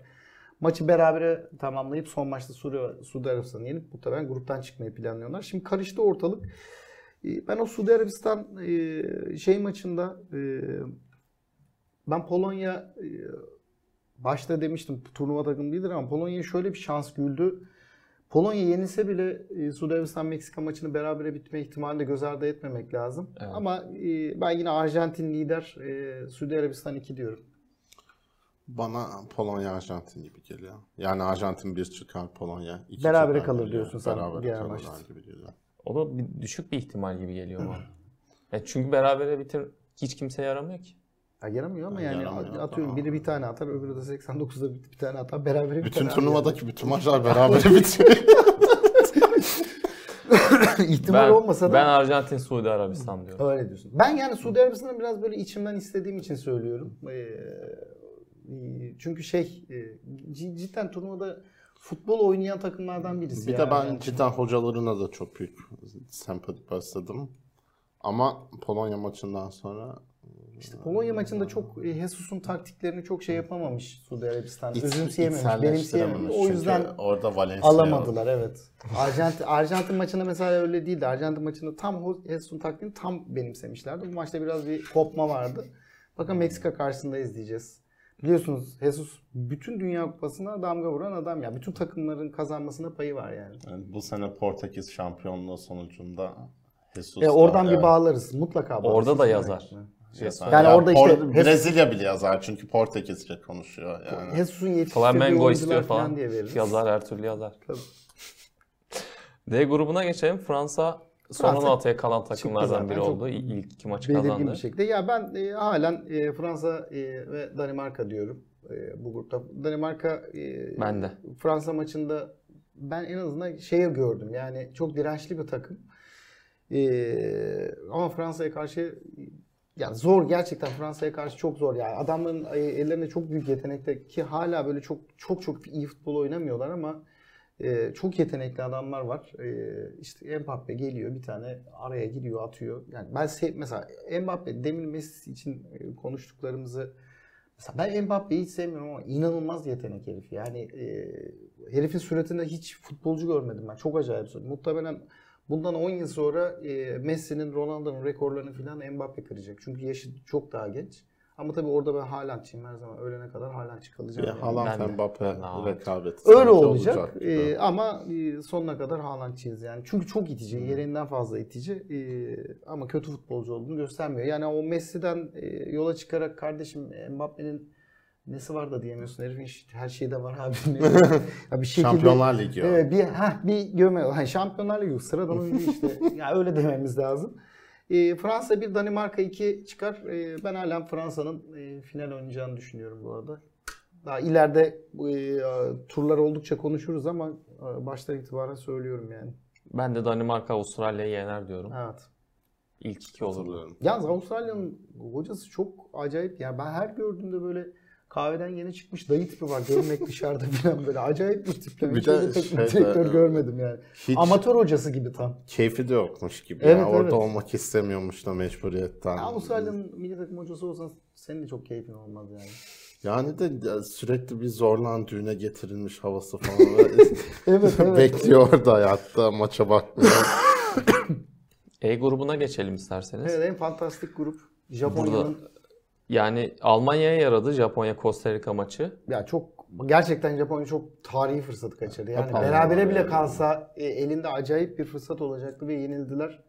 Maçı berabere tamamlayıp son maçta Suudi, Suudi Arabistan'ı yenip muhtemelen gruptan çıkmayı planlıyorlar. Şimdi karıştı ortalık. E, Ben o Suudi Arabistan e, şey maçında e, ben Polonya e, başta demiştim turnuva takımı değildir ama Polonya'ya şöyle bir şans güldü. Polonya yenilse bile e, Suudi Arabistan Meksika maçını berabere bitme ihtimalini de göz ardı etmemek lazım. Evet. Ama e, ben yine Arjantin lider e, Suudi Arabistan 2 diyorum. Bana Polonya Arjantin gibi geliyor. Yani Arjantin bir çıkar Polonya. iki Berabere çıkar kalır geliyor. diyorsun sen Berabere diğer kalırlar maçta. gibi geliyor. O da bir, düşük bir ihtimal gibi geliyor bana. Ya çünkü berabere bitir hiç kimseye yaramıyor ki. Ya yaramıyor ama Ya yani yaramıyor. atıyorum Aa. biri bir tane atar öbürü de 89'da bir, bir tane atar berabere biter Bütün abi turnuvadaki bütün maçlar berabere bitiyor. yani. [laughs] ihtimal Ben, olmasa da ben Arjantin Suudi Arabistan diyorum. Öyle diyorsun. Ben yani Suudi Arabistan'ı biraz böyle içimden istediğim için söylüyorum. Ee, çünkü şey e, cidden turnuvada futbol oynayan takımlardan birisi. bir yani. de ben cidden hocalarına da çok büyük sempati besledim. Ama Polonya maçından sonra İşte Polonya maçında çok e, Jesus'un taktiklerini çok şey yapamamış Suudi Arabistan. iç- içselleştirememiş. benimseyememiş. O Çünkü yüzden orada Valencia alamadılar evet. Arjantin, Arjantin maçında mesela öyle değildi. Arjantin maçında tam o Jesus'un taktiğini tam benimsemişlerdi. Bu maçta biraz bir kopma vardı. Bakın Meksika karşısında izleyeceğiz. Biliyorsunuz Jesus bütün Dünya Kupası'na damga vuran adam ya. Bütün takımların kazanmasına payı var yani. Yani bu sene Portekiz şampiyonluğu sonucunda Jesus E, oradan da- bir evet. bağlarız. Mutlaka bağlarız. Orada da yazar. Jesus. Yani orada işte Por- Jes- Brezilya bile yazar çünkü Portekizce konuşuyor yani. Jesus'un yetiştirdiği Flamengo oyuncular istiyor falan falan. diye veririz. Yazar her türlü yazar. Tabii. D grubuna geçelim. Fransa son Fransa 16'ya kalan takımlardan biri oldu. İlk iki maçı Belirgin kazandı. bir şekilde. Ya ben e, halen e, Fransa e, ve Danimarka diyorum e, bu grupta. Danimarka e, Ben de. Fransa maçında ben en azından şeye gördüm. Yani çok dirençli bir takım. E, ama Fransa'ya karşı ya zor gerçekten Fransa'ya karşı çok zor yani. Adamların e, ellerinde çok büyük yetenekte ki hala böyle çok çok çok iyi futbol oynamıyorlar ama e, çok yetenekli adamlar var. E, işte Mbappe geliyor bir tane araya giriyor atıyor. Yani ben sev, mesela Mbappe demin Messi için e, konuştuklarımızı mesela ben Mbappe'yi hiç sevmiyorum ama inanılmaz yetenek herif. Yani e, herifin suratında hiç futbolcu görmedim ben. Çok acayip. Muhtemelen bundan 10 yıl sonra e, Messi'nin, Ronaldo'nun rekorlarını falan Mbappe kıracak. Çünkü yaşı çok daha genç. Ama tabii orada ben Haaland'çıyım her zaman. Ölene kadar Haaland'çı kalacağım. yani. Haaland de. Mbappe rekabeti. Öyle sanki olacak gibi. Ee, ama e, sonuna kadar Haaland'çıyız yani. Çünkü çok itici, Hmm. yerinden fazla itici Ee, ama kötü futbolcu olduğunu göstermiyor. Yani o Messi'den e, yola çıkarak kardeşim Mbappe'nin nesi var da diyemiyorsun. Herifin her şeyde var abi. [laughs] ya bir şekilde, Şampiyonlar Ligi. Evet, bir heh, bir göme. Hani Şampiyonlar Ligi sıradan oyuncu işte. [laughs] ya öyle dememiz lazım. Ee, Fransa 1 Danimarka 2 çıkar. Ee, ben halen Fransa'nın e, final oynayacağını düşünüyorum bu arada. Daha ileride e, turlar oldukça konuşuruz ama e, baştan itibaren söylüyorum yani. Ben de Danimarka Avustralya'yı yener diyorum. Evet. İlk iki olur. Hatırlıyorum. Yalnız Avustralya'nın hocası çok acayip. Yani ben her gördüğümde böyle kahveden yeni çıkmış dayı tipi var. Görmek dışarıda falan böyle. Acayip bir tipleme. Bir de teknik şeyde, direktör e, görmedim yani. Hiç Amatör hocası gibi tam. keyfi de yokmuş gibi. Evet, ya. Orada evet. olmak istemiyormuş da mecburiyetten. Ya Avustralya'nın milli takım hocası olsan senin de çok keyfin olmaz yani. Yani de sürekli bir zorlan düğüne getirilmiş havası falan. [laughs] Ve Evet evet. Bekliyor orada hayatta maça bakmıyor. E grubuna geçelim isterseniz. Evet en fantastik grup. Japonya'nın Yani Almanya'ya yaradı Japonya Costa Rica maçı. ya çok gerçekten Japonya çok tarihi fırsatı kaçırdı. Yani Hep berabere Almanya bile yani. kalsa e, elinde acayip bir fırsat olacaktı ve yenildiler.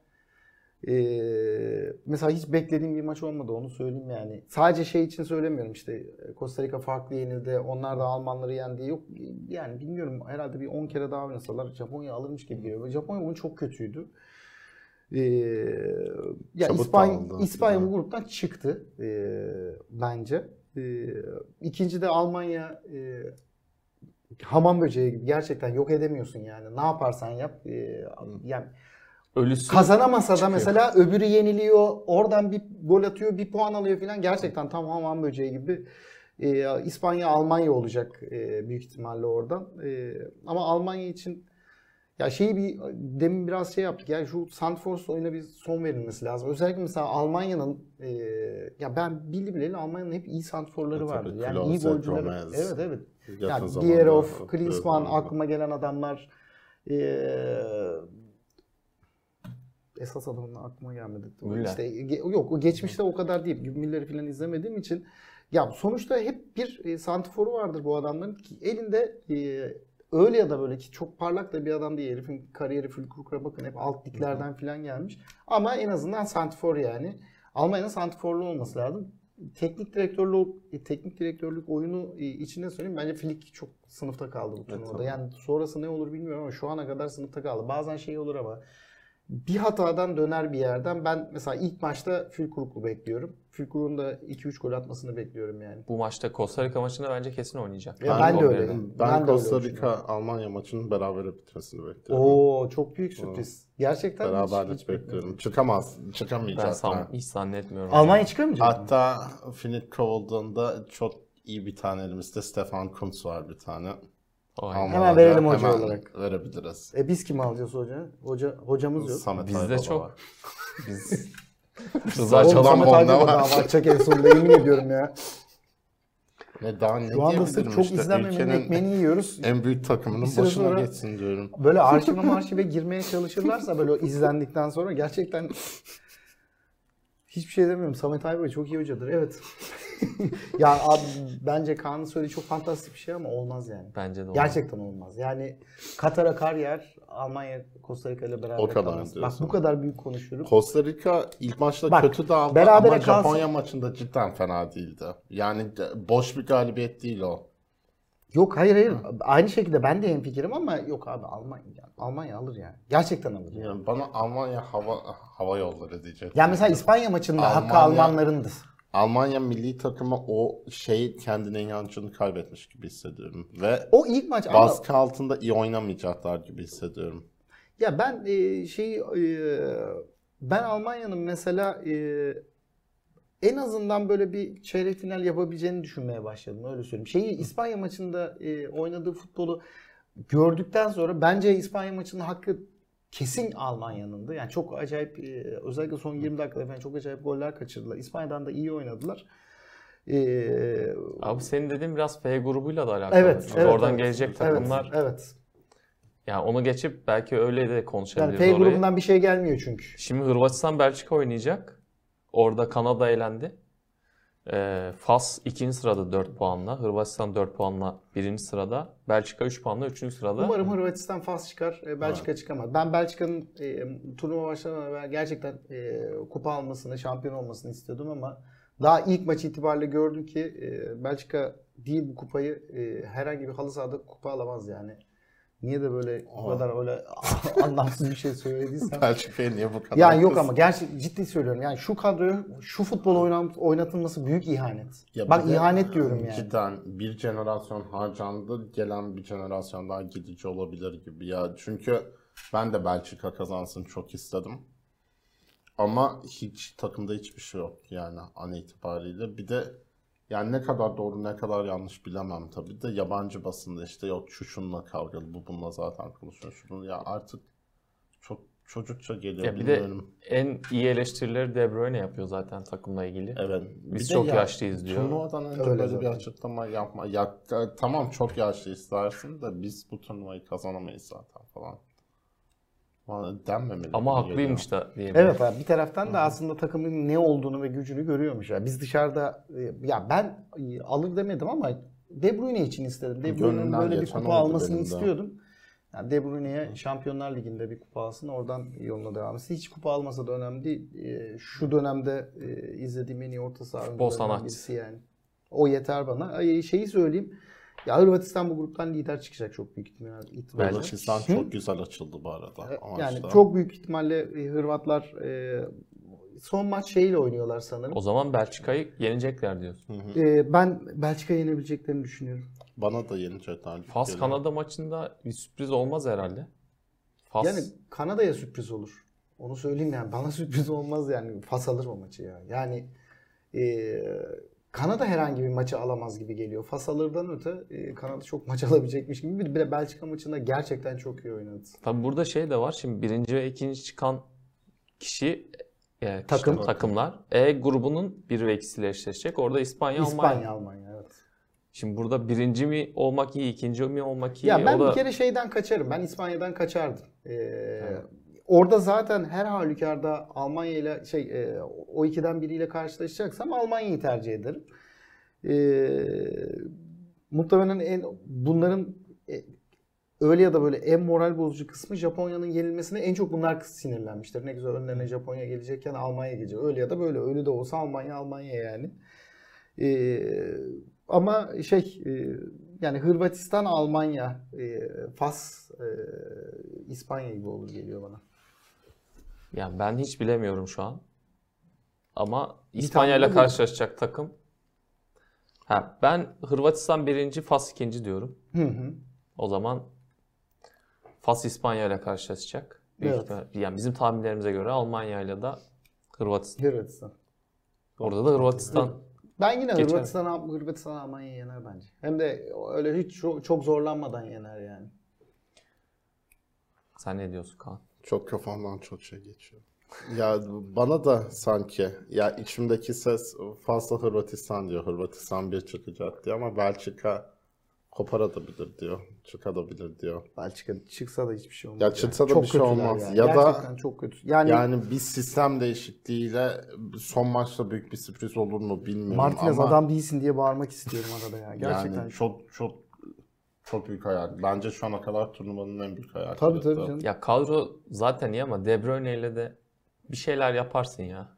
E, mesela hiç beklediğim bir maç olmadı onu söyleyeyim yani. Sadece şey için söylemiyorum işte Costa Rica farklı yenildi. Onlar da Almanları yendi. Yok yani bilmiyorum herhalde bir 10 kere daha oynasalar Japonya alırmış gibi geliyor. Japonya oyunu çok kötüydü. Ee, ya Çabuk İspanya. İspanya bu gruptan çıktı ee, bence. Ee, ikinci de Almanya e, hamam böceği gibi gerçekten yok edemiyorsun yani. Ne yaparsan yap. Ee, yani Ölüsü kazanamasa da mesela öbürü yeniliyor. Oradan bir gol atıyor, bir puan alıyor falan. Gerçekten tam hamam böceği gibi. Ee, İspanya Almanya olacak e, büyük ihtimalle oradan. Ee, ama Almanya için ya şeyi bir demin biraz şey yaptık. Yani şu Sandfors oyuna bir son verilmesi lazım. Özellikle mesela Almanya'nın e, ya ben bildi bileli Almanya'nın hep iyi sandforları E, tabii, vardı. Yani iyi Klose, golcüleri. Gomez. Evet evet. Yani hatırlıyorum Klinsmann aklıma gelen adamlar. Ee, esas adamın aklıma gelmedi. Müller. İşte, yok o geçmişte o kadar değil. Müller'i falan izlemediğim için ya sonuçta hep bir e, santiforu vardır bu adamların ki elinde e, öyle ya da böyle ki çok parlak da bir adam değil. Herifin kariyeri Fülkruk'a bakın hep alt liglerden falan gelmiş. Ama en azından santifor yani. Almanya'nın santiforlu olması lazım. Teknik direktörlük e, teknik direktörlük oyunu e, içinde söyleyeyim bence Flick çok sınıfta kaldı bu turnuvada. tabii. Yani sonrası ne olur bilmiyorum ama şu ana kadar sınıfta kaldı. Bazen şey olur ama bir hatadan döner bir yerden. Ben mesela ilk maçta Fülkruk'u bekliyorum. Fülkruk'un da 2-3 gol atmasını bekliyorum yani. bu maçta Costa Rica maçında bence kesin oynayacak. Ya ben de Gol öyle. Ben, Ben de Costa. Rica Almanya maçının berabere bitmesini bekliyorum. Oo çok büyük sürpriz. Gerçekten hiç- Beraberlik hiç beklemedim. bekliyorum. Çıkamaz. Ben Çıkamayacak. san, hiç zannetmiyorum. Almanya çıkamayacak mı? Hatta Finit kovulduğunda çok iyi bir tane elimizde Stefan Kuntz var bir tane. Aynen. Hemen verelim hoca hemen olarak. Verebiliriz. E biz kim alacağız hoca? Hoca hocamız yok. Samet Bizde çok. Biz Rıza bomba Aybaba var. daha atacak en sonunda yemin ediyorum ya. Ne daha ne Şu anda sırf çok işte. izlenmemenin ekmeğini yiyoruz. en büyük takımının başına sonra- geçsin diyorum. Böyle arşive marşive girmeye çalışırlarsa böyle o izlendikten sonra gerçekten hiçbir şey demiyorum. Samet Aybaba çok iyi hocadır. Evet. [laughs] ya abi, bence Kaan'ın söylediği çok fantastik bir şey ama olmaz yani. bence de olmaz. Gerçekten olmaz. Yani Katar'a kar yer, Almanya Costa Rica ile beraber O kadar kalmaz. Bak bu kadar büyük konuşuyorum. Costa Rica ilk maçta Bak, kötü dağıldı ama kalsa- Japonya maçında cidden fena değildi. Yani boş bir galibiyet değil o. Yok hayır hayır. Aynı şekilde ben de hemfikirim ama yok abi Almanya Almanya alır yani. Gerçekten alır. Yani, Yani bana Almanya hava hava yolları diyecek. yani mesela İspanya maçında hakkı Almanya- Almanlarındır. Almanya milli takımı o şey kendine inancını kaybetmiş gibi hissediyorum. Ve O ilk maç ama baskı altında iyi oynamayacaklar gibi hissediyorum. Ya ben e, şey e, ben Almanya'nın mesela e, en azından böyle bir çeyrek final yapabileceğini düşünmeye başladım öyle söyleyeyim. Şeyi İspanya maçında e, oynadığı futbolu gördükten sonra bence İspanya maçının hakkı kesin Almanya'nındı. Yani çok acayip e, özellikle son 20 dakikada falan çok acayip goller kaçırdılar. İspanya'dan da iyi oynadılar. E, Abi senin dediğin biraz F grubuyla da alakalı. evet, Çünkü evet, oradan evet. gelecek Evet, takımlar. Evet. Yani onu geçip belki öyle de Yani konuşabiliriz F orayı. grubundan bir şey gelmiyor çünkü. Şimdi Hırvatistan Belçika oynayacak. Orada Kanada elendi. Ee, Fas ikinci sırada 4 puanla. Hırvatistan 4 puanla birinci sırada. Belçika 3 puanla üçüncü sırada. Umarım Hırvatistan Fas çıkar, e, Belçika çıkamaz. Ben Belçika'nın e, turnuva başlamadan evvel gerçekten e, kupa almasını, şampiyon olmasını istiyordum ama daha ilk maç itibariyle gördüm ki e, Belçika değil bu kupayı e, herhangi bir halı sahada kupa alamaz yani. Niye de böyle bu kadar öyle [laughs] anlamsız bir şey söylediysem. Belçika'ya niye bu kadar Yani yok kız- ama gerçek ciddi söylüyorum. Yani şu kadroyu şu futbol oynatılması büyük ihanet. Ya Bak ihanet diyorum yani. Cidden bir jenerasyon harcandı, gelen bir jenerasyon daha gidici olabilir gibi ya. Çünkü ben de Belçika kazansın çok istedim. Ama hiç takımda hiçbir şey yok yani an itibariyle. Bir de yani ne kadar doğru ne kadar yanlış bilemem tabii de yabancı basında işte yok şu şununla kavgalı bu bununla zaten konuşuyor şunu ya artık çok çocukça geliyor Ya bir de bilmiyorum. en iyi eleştirileri De Bruyne yapıyor zaten takımla ilgili. Evet. Biz Bir de çok ya, yaşlıyız diyor. Turnuvadan önce Öyle böyle bir zaten. açıklama yapma. Ya e, tamam çok yaşlı istersin de biz bu turnuvayı kazanamayız zaten falan. Denmemeli. Ama haklıymış da diye. Evet abi bir taraftan da aslında takımın ne olduğunu ve gücünü görüyormuş. Ya. Biz dışarıda e, ya ben e, alır demedim ama De Bruyne için istedim. De Bruyne'nin böyle bir kupa almasını istiyordum. Yani De Bruyne'ye Şampiyonlar Ligi'nde bir kupa alsın oradan yoluna devam etsin. Hiç kupa almasa da önemli değil. E, Şu dönemde izlediğim en iyi orta saha birisi yani. O yeter bana. Şeyi söyleyeyim. Ya Hırvatistan bu gruptan lider çıkacak çok büyük ihtimalle. Hırvatistan Hı? çok güzel açıldı bu arada. E, Ama Yani çok büyük ihtimalle e, Hırvatlar e, son maç şeyle oynuyorlar sanırım. O zaman Belçika'yı yenecekler diyorsun. E, ben Belçika yenebileceklerini düşünüyorum. Bana da yenecekler. Fas. Kanada maçında bir sürpriz olmaz herhalde. Fas Yani Kanada'ya sürpriz olur. Onu söyleyeyim yani bana [laughs] sürpriz olmaz yani Fas alır o maçı ya. Yani e, Kanada herhangi bir maçı alamaz gibi geliyor. Fas alırdan öte e, Kanada çok maç [laughs] alabilecekmiş gibi. Bir de Belçika maçında gerçekten çok iyi oynadı. Tabii burada şey de var. Şimdi birinci ve ikinci çıkan kişi e, Takım. işte takımlar E grubunun bir ve ikisiyle eşleşecek. Orada İspanya, İspanya, Almanya. Almanya evet. Şimdi burada birinci mi olmak iyi, ikinci mi olmak iyi? Ya ben da bir kere şeyden kaçarım. Ben İspanya'dan kaçardım. Ee, Orada zaten her halükarda Almanya ile şey e, o ikiden biriyle karşılaşacaksam Almanya'yı tercih ederim. Ee, muhtemelen en bunların e, öyle ya da böyle en moral bozucu kısmı Japonya'nın yenilmesine en çok bunlar sinirlenmiştir. Ne güzel önlerine Japonya gelecekken Almanya gelecek. Öyle ya da böyle. Öyle de olsa Almanya Almanya yani. Ee, ama şey e, yani Hırvatistan, Almanya, e, Fas, e, İspanya gibi olur geliyor bana. Yani ben hiç bilemiyorum şu an. Ama İspanya ile karşılaşacak takım. Ha, ben Hırvatistan birinci, Fas ikinci diyorum. Hı hı. O zaman Fas İspanya ile karşılaşacak. Büyük Evet. ihtimal- yani bizim tahminlerimize göre Almanya ile de Hırvatistan. Hırvatistan. Orada da Hırvatistan. Ben yine Geçer. Hırvatistan, Hırvatistan Almanya'yı yener bence. Hem de öyle hiç çok, çok zorlanmadan yener yani. Sen ne diyorsun Kaan? Çok kafamdan çok şey geçiyor. Ya bana da sanki ya içimdeki ses fazla Hırvatistan diyor. Hırvatistan bir çıkacak diyor ama Belçika koparabilir diyor. Çıkabilir diyor. Belçika çıksa da hiçbir şey olmaz. Ya çıksa da Çok bir şey olmaz. yani. Ya da- Gerçekten çok kötü. Yani, Yani bir sistem değişikliğiyle son maçta büyük bir sürpriz olur mu bilmiyorum Martinez ama adam değilsin diye bağırmak istiyorum arada ya. Gerçekten. yani çok çok çok büyük hayal. Bence şu ana kadar turnuvanın en büyük hayali. Tabii tabii canım. Ya kadro zaten iyi ama De Bruyne ile de bir şeyler yaparsın ya.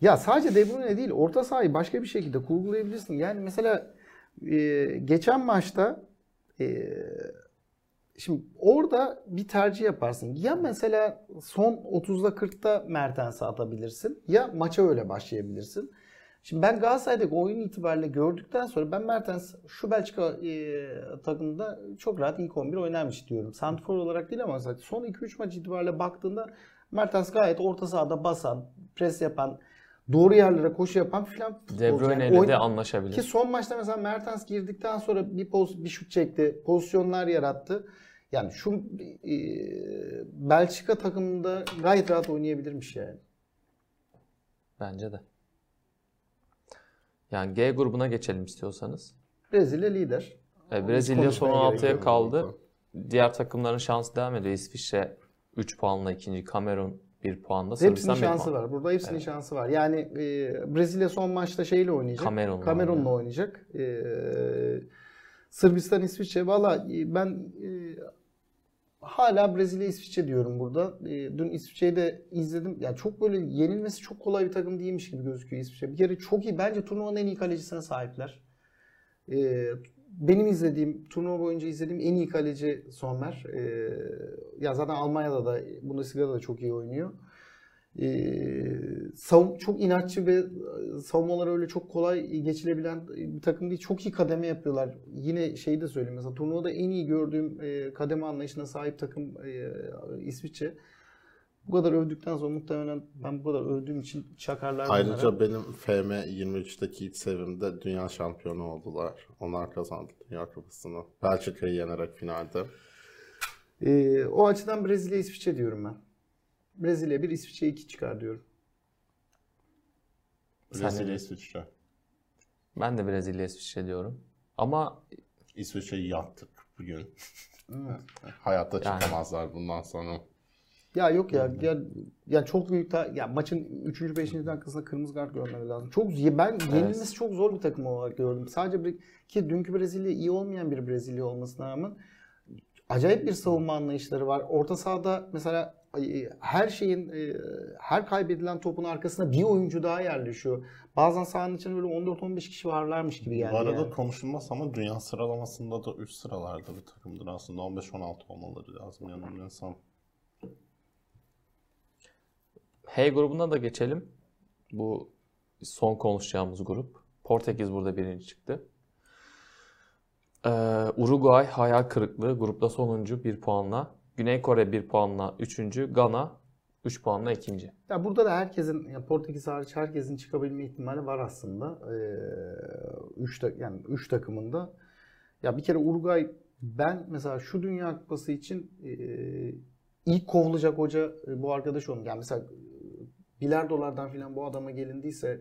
Ya sadece De Bruyne değil, orta sahayı başka bir şekilde kurgulayabilirsin. Yani mesela e, geçen maçta e, şimdi orada bir tercih yaparsın. Ya mesela son 30'da 40'ta Mertens'e atabilirsin ya maça öyle başlayabilirsin. Şimdi ben Galatasaray'daki oyun itibariyle gördükten sonra ben Mertens şu Belçika e, takımında çok rahat ilk 11 oynarmış diyorum. Santrfor olarak değil ama mesela son 2-3 maç itibariyle baktığında Mertens gayet orta sahada basan, pres yapan, doğru yerlere koşu yapan filan De. Bruyne Yani ile de Ki anlaşabilir. son maçta mesela Mertens girdikten sonra bir poz, bir şut çekti, pozisyonlar yarattı. Yani şu e, Belçika takımında gayet rahat oynayabilirmiş yani. Bence de. Yani G grubuna geçelim istiyorsanız. Brezilya lider. E, Brezilya son konuşmaya gerek 16'ya yok kaldı. Diğer takımların şansı devam ediyor. İsviçre 3 puanla ikinci, Kamerun 1 puanla, Hepsinin Sırbistan 1 şansı puan. var. Burada hepsinin şansı var. Yani e, Brezilya son maçta şeyle oynayacak. Kamerun'la Kamerun'la oynuyor. oynayacak. E, Sırbistan, İsviçre. Valla e, ben e, hala Brezilya, İsviçre diyorum burada. E, dün İsviçre'yi de izledim. Yani çok böyle yenilmesi çok kolay bir takım değilmiş gibi gözüküyor İsviçre. Bir kere çok iyi. Bence turnuvanın en iyi kalecisine sahipler. E, benim izlediğim, turnuva boyunca izlediğim en iyi kaleci Sommer. E, ya zaten Almanya'da da, Bundesliga'da da çok iyi oynuyor. Savun, çok inatçı ve savunmaları öyle çok kolay geçilebilen bir takım değil. Çok iyi kademe yapıyorlar. Yine şeyi de söyleyeyim mesela turnuvada en iyi gördüğüm kademe anlayışına sahip takım İsviçre. Bu kadar övdükten sonra muhtemelen ben bu kadar övdüğüm için çakarlar bunlara. Ayrıca benim FM 23'teki ilk sevimde dünya şampiyonu oldular. Onlar kazandı Dünya Kupası'nı. Belçika'yı yenerek finalde. Ee, o açıdan Brezilya İsviçre diyorum ben. Brezilya 1 İsviçre 2 çıkar diyorum. Sen Brezilya, İsviçre. Ben de Brezilya İsviçre diyorum. Ama İsviçre'yi yaktık bugün. [laughs] Evet. Hayatta Yani. çıkamazlar bundan sonra. Ya yok ya, ya ya çok büyük ta, ya maçın 3. 5. dakikasında kırmızı kart görmeleri lazım. Çok ben yenilmesi çok zor bir takım olarak gördüm. Sadece bir, ki dünkü Brezilya iyi olmayan bir Brezilya olmasına rağmen acayip bir savunma anlayışları var. Orta sahada mesela her şeyin e, her kaybedilen topun arkasına bir oyuncu daha yerleşiyor. Bazen sahanın içinde böyle 14-15 kişi varlarmış gibi geldi. Bu arada yani. konuşulmaz ama dünya sıralamasında da üst sıralarda bir takımdır aslında. 15-16 olmaları lazım yanılmıyorsam. H grubuna da geçelim. Bu son konuşacağımız grup. Portekiz burada birinci çıktı. Ee, Uruguay hayal kırıklığı grupta sonuncu 1 puanla. Güney Kore 1 puanla üçüncü. Gana 3 puanla ikinci. Ya burada da herkesin, ya Portekiz hariç herkesin çıkabilme ihtimali var aslında. Ee, üç ta- yani üç takımında. Ya bir kere Uruguay ben mesela şu Dünya Kupası için e, ilk kovulacak hoca e, bu arkadaş oldu. Yani mesela e, bilardolardan filan bu adama gelindiyse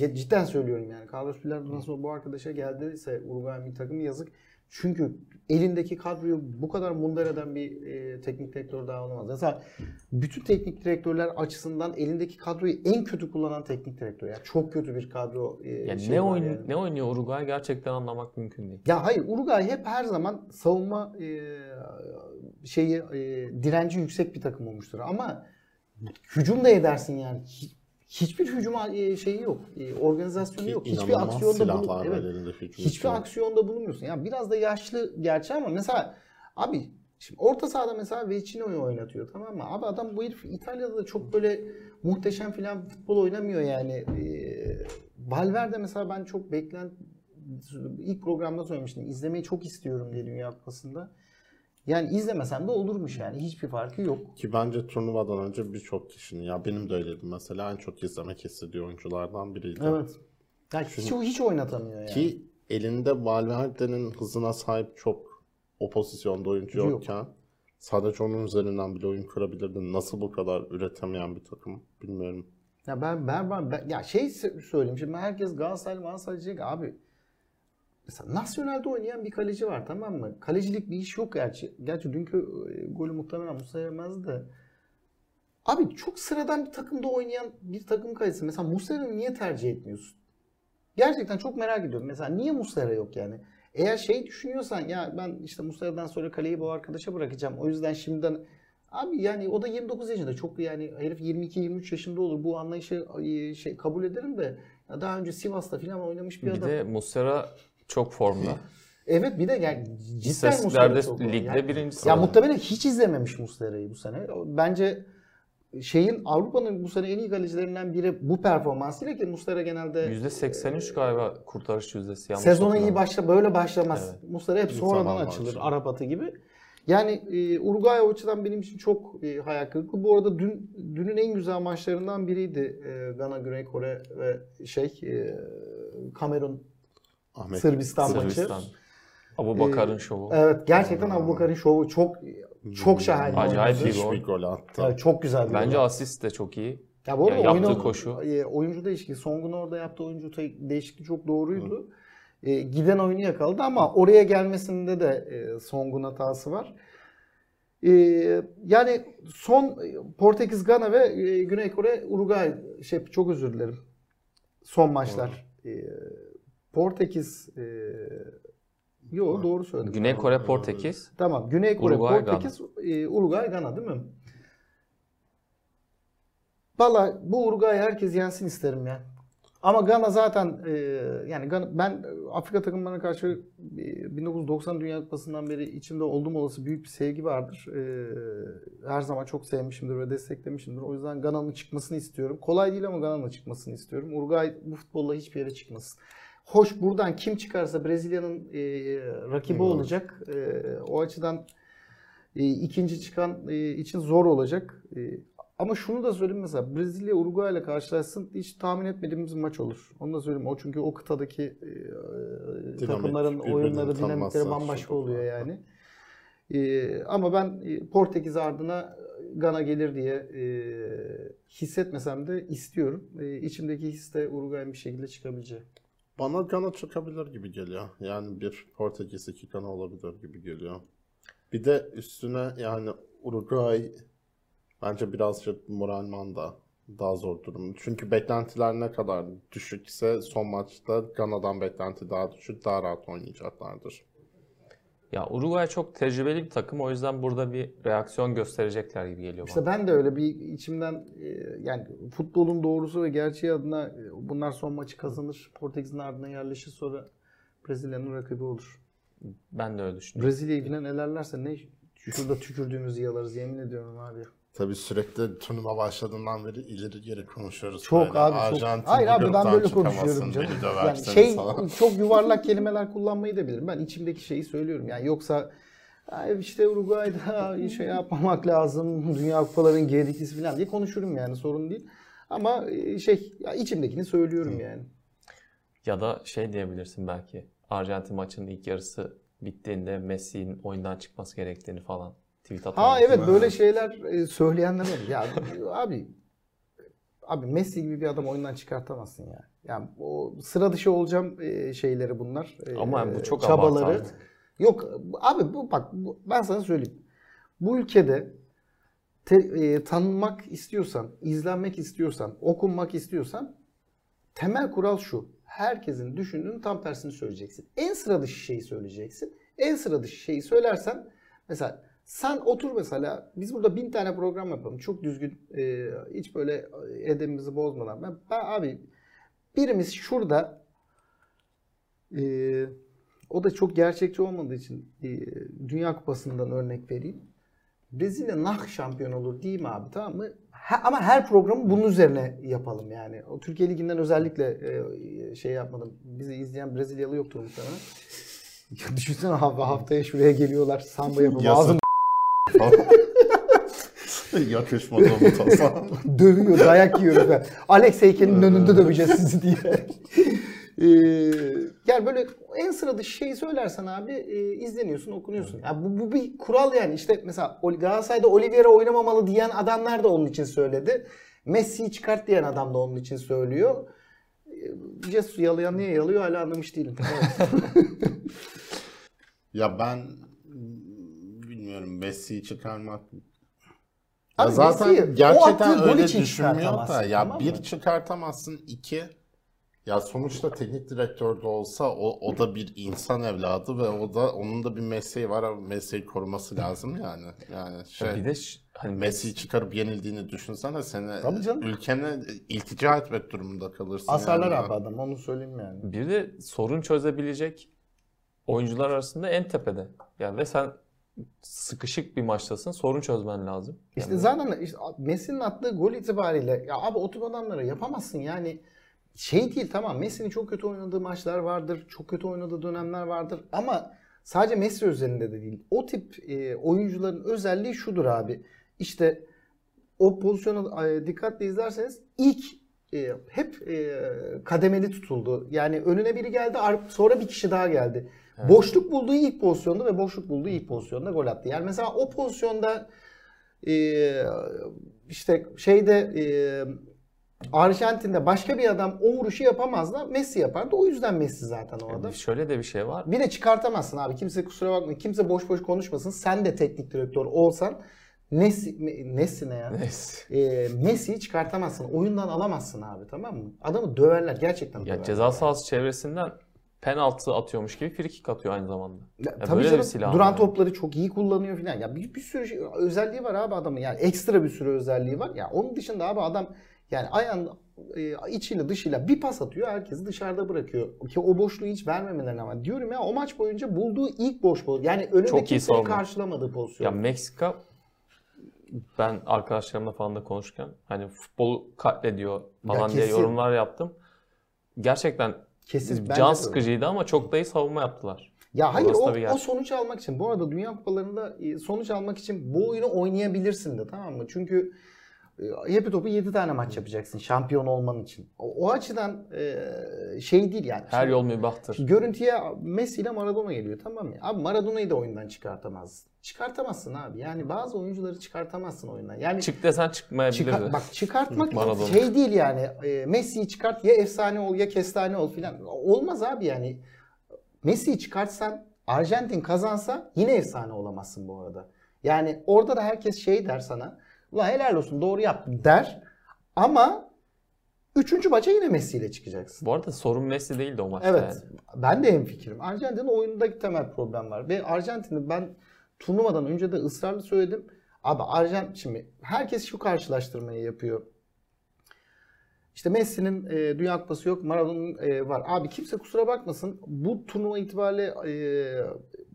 e, cidden söylüyorum yani Carlos Bilardo'dan sonra bu arkadaşa geldiyse Uruguay milli takımı yazık. Çünkü elindeki kadroyu bu kadar mundar eden bir e, teknik direktör daha olamaz. Mesela bütün teknik direktörler açısından elindeki kadroyu en kötü kullanan teknik direktör. Yani çok kötü bir kadro. e, Yani şey ne oyun yani. ne oynuyor Uruguay gerçekten anlamak mümkün değil. Ya hayır Uruguay hep her zaman savunma e, şeyi e, direnci yüksek bir takım olmuştur ama hücum da edersin yani. Hi- Hiçbir hücum e, şeyi yok. E, organizasyonu yok. Hiçbir aksiyonda bulun. Evet. Hiçbir aksiyonda bulunmuyorsun. Yani biraz da yaşlı gerçi ama mesela abi şimdi orta sahada mesela Vecino'yu oynatıyor tamam mı? Abi adam bu herif İtalya'da da çok böyle muhteşem filan futbol oynamıyor yani. Ee, Valverde mesela ben çok beklen ilk programda söylemiştim. İzlemeyi çok istiyorum diye Dünya Kupası'nda. Yani izlemesem de olurmuş yani. Hiçbir farkı yok. Ki bence turnuvadan önce birçok kişinin ya benim de öyleydi mesela en çok izlemek istediği oyunculardan biriydi. Evet. Yani hiç, hiç oynatamıyor yani. Ki elinde Valverde'nin hızına sahip çok o pozisyonda oyuncu Yok. yokken sadece onun üzerinden bile oyun kurabilirdi. Nasıl bu kadar üretemeyen bir takım bilmiyorum. Ya ben ben, ben, ben- ya şey sö- söyleyeyim şimdi herkes Galatasaray Galatasaray diyecek abi mesela Nasyonel'de oynayan bir kaleci var tamam mı? Kalecilik bir iş yok gerçi. Gerçi dünkü e, golü muhtemelen Musa yemezdi de. Abi çok sıradan bir takımda oynayan bir takım kalecisi. Mesela Muslera'yı niye tercih etmiyorsun? Gerçekten çok merak ediyorum. Mesela niye Muslera yok yani? Eğer şey düşünüyorsan ya ben işte Muslera'dan sonra kaleyi bu arkadaşa bırakacağım. O yüzden şimdiden Abi yani o da 29 yaşında. Çok yani herif 22-23 yaşında olur. Bu anlayışı şey kabul ederim de daha önce Sivas'ta falan oynamış bir, Bir adam. de Muslera çok formda. Evet bir de yani cidden Muslera İstatistiklerde çok iyi. ligde Yani- birinci Ya sırada. muhtemelen hiç izlememiş Muslera'yı bu sene. Bence şeyin Avrupa'nın bu sene en iyi kalecilerinden biri bu performansıyla ki Muslera genelde %83 galiba kurtarış yüzdesi. Yanlış Sezona iyi başla böyle başlamaz. Evet. Muslera hep sonradan açılır başlar. Arap atı gibi. Yani e, Uruguay o açıdan benim için çok e, hayal kırıklığı. Bu arada dün dünün en güzel maçlarından biriydi e, Gana, Güney Kore ve şey e, Kamerun Ahmet Sırbistan maçı. Sırbistan. Abu Bakar'ın şovu. Evet gerçekten Abubakar'ın şovu çok çok şahane. Acayip bir gol. gol attı. Evet, çok güzel bir Bence gol. asist de çok iyi. Ya bu arada Ya yaptığı oyunu- koşu. e, oyuncu değişikliği. Song'un orada yaptığı oyuncu değişikliği çok doğruydu. E, giden oyunu yakaladı ama oraya gelmesinde de e, Song'un hatası var. E, yani son e, Portekiz, Gana ve e, Güney Kore, Uruguay şey çok özür dilerim. Son maçlar. E, Portekiz e, Yo doğru söyledim. Güney Kore, Portekiz. Tamam. Güney Kore, Uruguay, Portekiz, e, Uruguay, Gana değil mi? Valla bu Uruguay herkes yensin isterim ya. Ama Gana zaten e, yani Gana, ben Afrika takımlarına karşı e, 1990 Dünya Kupası'ndan beri içimde olduğum olası büyük bir sevgi vardır. E, her zaman çok sevmişimdir ve desteklemişimdir. O yüzden Gana'nın çıkmasını istiyorum. Kolay değil ama Gana'nın çıkmasını istiyorum. Uruguay bu futbolla hiçbir yere çıkmasın. Hoş buradan kim çıkarsa Brezilya'nın e, rakibi Hı. olacak. E, o açıdan e, ikinci çıkan e, için zor olacak. E, ama şunu da söyleyeyim mesela Brezilya Uruguay ile karşılaşsın hiç tahmin etmediğimiz bir maç olur. Onu da söyleyeyim. O çünkü o kıtadaki e, takımların birbirini oyunları, dinamikleri bambaşka çok oluyor yani. E, ama ben e, Portekiz ardına Gana gelir diye e, hissetmesem de istiyorum. E, içimdeki his de Uruguay'ın bir şekilde çıkabileceği. Bana Gana çıkabilir gibi geliyor. Yani bir Portekiz iki Gana olabilir gibi geliyor. Bir de üstüne yani Uruguay bence birazcık moralman da daha zor durum. Çünkü beklentiler ne kadar düşükse son maçta Gana'dan beklenti daha düşük, daha rahat oynayacaklardır. Ya Uruguay çok tecrübeli bir takım. O yüzden burada bir reaksiyon gösterecekler gibi geliyor bana. İşte ben de öyle bir içimden e, yani futbolun doğrusu ve gerçeği adına e, bunlar son maçı kazanır. Portekiz'in ardına yerleşir sonra Brezilya'nın rakibi olur. Ben de öyle düşünüyorum. Brezilya'yı falan elerlerse ne şurada tükürdüğümüzü yalarız yemin ediyorum abi. Tabii sürekli turnuva başladığından beri ileri geri konuşuyoruz. Çok böyle. abi çok. Arjantin Hayır bu abi ben böyle konuşuyorum canım. Yani şey falan. çok yuvarlak [laughs] kelimeler kullanmayı da bilirim. Ben içimdeki şeyi söylüyorum. Yani yoksa "Ay işte Uruguay'da şey yapmamak lazım. Dünya kupaların geriklisi falan diye konuşurum yani sorun değil. Ama e, şey ya içimdekini söylüyorum yani. Ya da şey diyebilirsin belki. Arjantin maçının ilk yarısı bittiğinde Messi'nin oyundan çıkması gerektiğini falan tweet Ha evet böyle şeyler e, söyleyenler var. Ya [laughs] abi abi Messi gibi bir adam oyundan çıkartamazsın ya. Yani o sıra dışı olacağım e, şeyleri bunlar. E, Ama bu çok çabaları. abartı artık. Yok abi bu bak bu- ben sana söyleyeyim. Bu ülkede te- e, tanınmak istiyorsan, izlenmek istiyorsan, okunmak istiyorsan temel kural şu. Herkesin düşündüğünün tam tersini söyleyeceksin. En sıra dışı şeyi söyleyeceksin. En sıra dışı şeyi söylersen mesela sen otur mesela biz burada bin tane program yapalım. Çok düzgün e, hiç böyle edemimizi bozmadan. Ben, ben abi birimiz şurada e, o da çok gerçekçi olmadığı için e, Dünya Kupası'ndan örnek vereyim. Brezilya nah şampiyon olur değil mi abi tamam mı? Ha- ama her programı bunun üzerine yapalım yani. O Türkiye Ligi'nden özellikle e, şey yapmadım. Bizi izleyen Brezilyalı yoktur muhtemelen. [laughs] Ya Düşünsene abi haftaya şuraya geliyorlar samba yapıp Yasak. Yakışmadı mı tasa? [laughs] dövüyor, dayak yiyoruz. falan. Alex heykelinin önünde döveceğiz sizi diye. [laughs] Ee, yani böyle en sıra dışı şeyi söylersen abi e, izleniyorsun, okunuyorsun. Ya bu, bu bir kural yani. İşte mesela Galatasaray'da Oliveira oynamamalı diyen adamlar da onun için söyledi. Messi'yi çıkart diyen adam da onun için söylüyor. Ee, Jesus yalayan niye yalıyor hala anlamış değilim. [laughs] Ya ben bilmiyorum Messi'yi çıkarmak Abi zaten Messi'yi o gerçekten öyle düşünmüyor da ya tamam bir mı? çıkartamazsın iki ya sonuçta teknik direktör de olsa o, o da bir insan evladı ve o da onun da bir mesleği var ama mesleği koruması lazım yani. Yani şey Bir de hani Messi'yi çıkarıp yenildiğini düşünsene seni Tabii canım. ülkene iltica etmek durumunda kalırsın. Asarlar yani. abi adam onu söyleyeyim yani. bir de sorun çözebilecek oyuncular arasında en tepede. Yani ve sen sıkışık bir maçtasın. Sorun çözmen lazım. İşte Yani zaten işte Messi'nin attığı gol itibariyle ya abi o tip adamlara yapamazsın yani şey değil tamam Messi'nin çok kötü oynadığı maçlar vardır, çok kötü oynadığı dönemler vardır ama sadece Messi özelinde de değil. O tip e, oyuncuların özelliği şudur abi. İşte o pozisyonu e, dikkatle izlerseniz ilk e, hep e, kademeli tutuldu. Yani önüne biri geldi sonra bir kişi daha geldi. Boşluk bulduğu ilk pozisyonda ve boşluk bulduğu ilk pozisyonda gol attı. Yani mesela o pozisyonda e, işte şeyde e, Arjantin'de başka bir adam o vuruşu yapamaz da Messi yapardı. O yüzden Messi zaten o adam. Şöyle de bir şey var. Bir de çıkartamazsın abi. Kimse kusura bakmayın. Kimse boş boş konuşmasın. Sen de teknik direktör olsan Messi, Messi ne ya? Neyse. e, Messi'yi çıkartamazsın. Oyundan alamazsın abi tamam mı? Adamı döverler. Gerçekten Ya döverler. ceza sahası çevresinden penaltı atıyormuş gibi free kick atıyor aynı zamanda. Ya, Ya tabii böyle canım, duran yani. topları çok iyi kullanıyor filan. Ya bir, bir sürü şey- özelliği var abi adamın. Yani ekstra bir sürü özelliği var. Ya onun dışında abi adam yani ayağın e, içiyle dışıyla bir pas atıyor. Herkesi dışarıda bırakıyor. Ki o boşluğu hiç vermemelerine ama diyorum ya o maç boyunca bulduğu ilk boş boş. Yani önünde Çok iyi kimseyi savunma. karşılamadığı pozisyon. Ya Meksika ben arkadaşlarımla falan da konuşurken hani futbolu katlediyor falan diye kesin. yorumlar yaptım. Gerçekten Kesin. can sıkıcıydı ama çok da iyi savunma yaptılar. Ya hayır o, o sonuç almak için bu arada Dünya Kupalarında e, sonuç almak için bu oyunu oynayabilirsin de tamam mı? Çünkü e, hepi topu 7 tane maç yapacaksın şampiyon olman için. O, o açıdan e, şey değil yani. Her yol mübahtır. Görüntüye Messi ile Maradona geliyor tamam mı? Abi Maradona'yı da oyundan çıkartamazsın. Çıkartamazsın abi. Yani bazı oyuncuları çıkartamazsın oyundan. Yani Çık desen çıkmayabilirdi. Çıkar, bak çıkartmak [laughs] şey değil yani. E, Messi'yi çıkart ya efsane ol ya kestane ol filan. Olmaz abi yani. Messi'yi çıkartsan Arjantin kazansa yine efsane olamazsın bu arada. Yani orada da herkes şey der sana. Ulan helal olsun doğru yaptın der. Ama üçüncü maça yine Messi ile çıkacaksın. Bu arada sorun Messi değildi o maçta Evet. yani. Ben de hemfikirim. Arjantin'in oyunundaki temel problem var. Ve Arjantin'i ben turnuvadan önce de ısrarlı söyledim. Abi Arjantin şimdi herkes şu karşılaştırmayı yapıyor. İşte Messi'nin e, Dünya Kupası yok, Maradona'nın e, var. Abi kimse kusura bakmasın. Bu turnuva itibariyle e,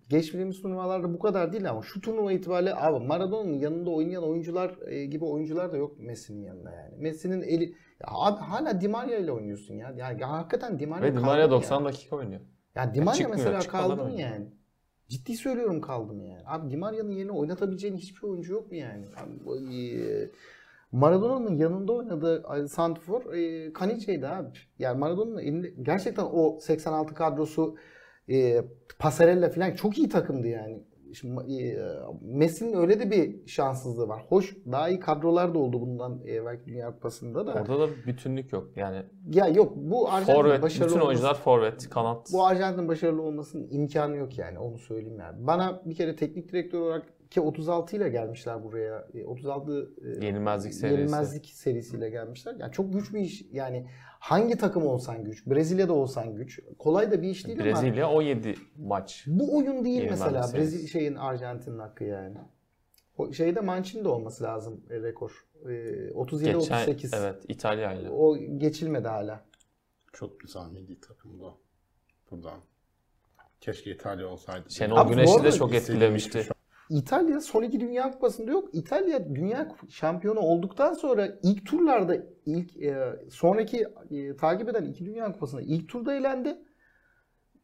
geçmediğimiz turnuvalarda bu kadar değil ama şu turnuva itibariyle abi Maradona'nın yanında oynayan oyuncular e, gibi oyuncular da yok Messi'nin yanında yani. Messi'nin eli ya abi hala Di Maria ile oynuyorsun ya. Yani ya hakikaten Di Maria Ve Di Maria mı ya? 90 dakika oynuyor. Ya Di Maria çıkmıyor, mesela çıkmadan kaldı mı yani? Ciddi söylüyorum kaldı mı yani? Abi Di Maria'nın yerine oynatabileceğin hiçbir oyuncu yok mu yani? Abi, e, Maradona'nın yanında oynadığı Santifor e, Kanice'ydi abi. Yani Maradona'nın elinde gerçekten o 86 kadrosu e, Pasarella falan çok iyi takımdı yani. Şimdi, e, Messi'nin öyle de bir şanssızlığı var. Hoş daha iyi kadrolar da oldu bundan evvelki Dünya Kupası'nda da. Orada da bütünlük yok. Yani Ya yok bu Arjantin forvet, başarılı bütün olması- oyuncular forvet, kanat. bu Arjantin başarılı olmasının imkanı yok yani onu söyleyeyim yani. Bana bir kere teknik direktör olarak ki 36 ile gelmişler buraya. E, 36 e, Yenilmezlik serisi. Yenilmezlik serisiyle gelmişler. Yani çok güç bir iş. Yani hangi takım olsan güç, Brezilya'da olsan güç. Kolay da bir iş değil ama Brezilya 17 maç. bu oyun değil mesela. Brezilya şeyin Arjantin'in hakkı yani. O şeyde Mancini de olması lazım e, rekor. E, 37 Geçen 38. evet İtalya ile. O geçilmedi hala. Çok güzel milli takımda. Buradan. Keşke İtalya olsaydı. Şenol Güneş'i de çok etkilemişti. İtalya son iki Dünya Kupası'nda yok. İtalya Dünya Şampiyonu olduktan sonra ilk turlarda ilk e, sonraki e, takip eden iki Dünya Kupası'nda ilk turda elendi.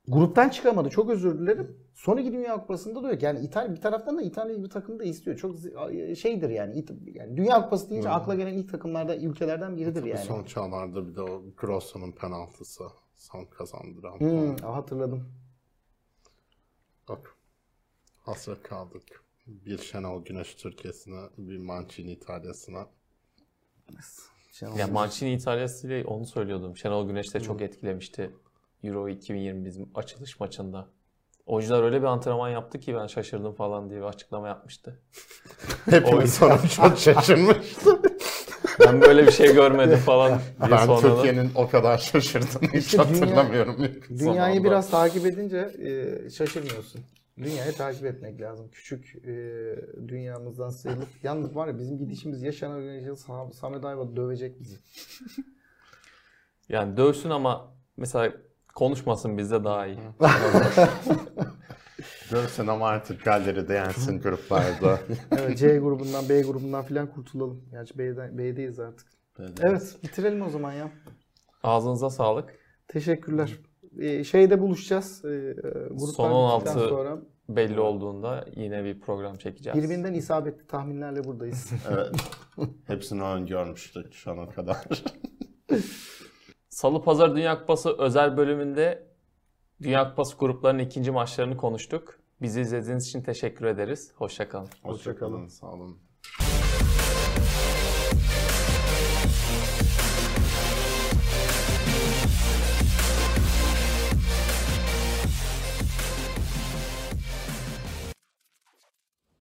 Gruptan çıkamadı. Çok özür dilerim. Son iki Dünya Kupası'nda da yok. Yani İtalya bir taraftan da İtalya gibi takım da istiyor. Çok zi- şeydir yani. İt- yani Dünya Kupası deyince Hmm. akla gelen ilk takımlarda ülkelerden biridir Tabii yani. Son çağlarda bir de o Grosso'nun penaltısı son kazandıran Hmm, hatırladım. Bak. Hasret kaldık. Bir Şenol Güneş Türkiye'sine, bir Mancini İtalya'sına. Şenol Ya Mancini İtalyası ile onu söylüyordum. Şenol Güneş de çok etkilemişti. Euro 2020 bizim açılış maçında. Oyuncular öyle bir antrenman yaptı ki ben şaşırdım falan diye bir açıklama yapmıştı. [laughs] Hepimiz sonra çok şaşırmıştı. [laughs] Ben böyle bir şey görmedim falan diye ben sonra Türkiye'nin o kadar şaşırdığını hiç İşte dünya- hatırlamıyorum. yakın Dünyayı biraz takip edince e, şaşırmıyorsun. Dünyayı takip etmek lazım. Küçük e, dünyamızdan sıyrılıp. Yalnız var ya bizim gidişimiz yaşanan Güneş'e Sam- Samet Ayva dövecek bizi. [laughs] Yani dövsün ama mesela konuşmasın bizde daha iyi. [laughs] Görsen ama artık galleride yensin [laughs] gruplarda. Evet C grubundan B grubundan filan kurtulalım. Gerçi B'den, B'deyiz artık. Evet bitirelim o zaman ya. Ağzınıza sağlık. Teşekkürler. E, şeyde buluşacağız. E, Son bittikten 16 sonra Belli olduğunda yine bir program çekeceğiz. birbirinden isabetli tahminlerle buradayız. [laughs] Evet. Hepsini öngörmüştük şu ana kadar. [laughs] Salı Pazar Dünya Kupası özel bölümünde Dünya Kupası gruplarının ikinci maçlarını konuştuk. Bizi izlediğiniz için teşekkür ederiz. Hoşçakalın. Hoşça kalın. Sağ olun.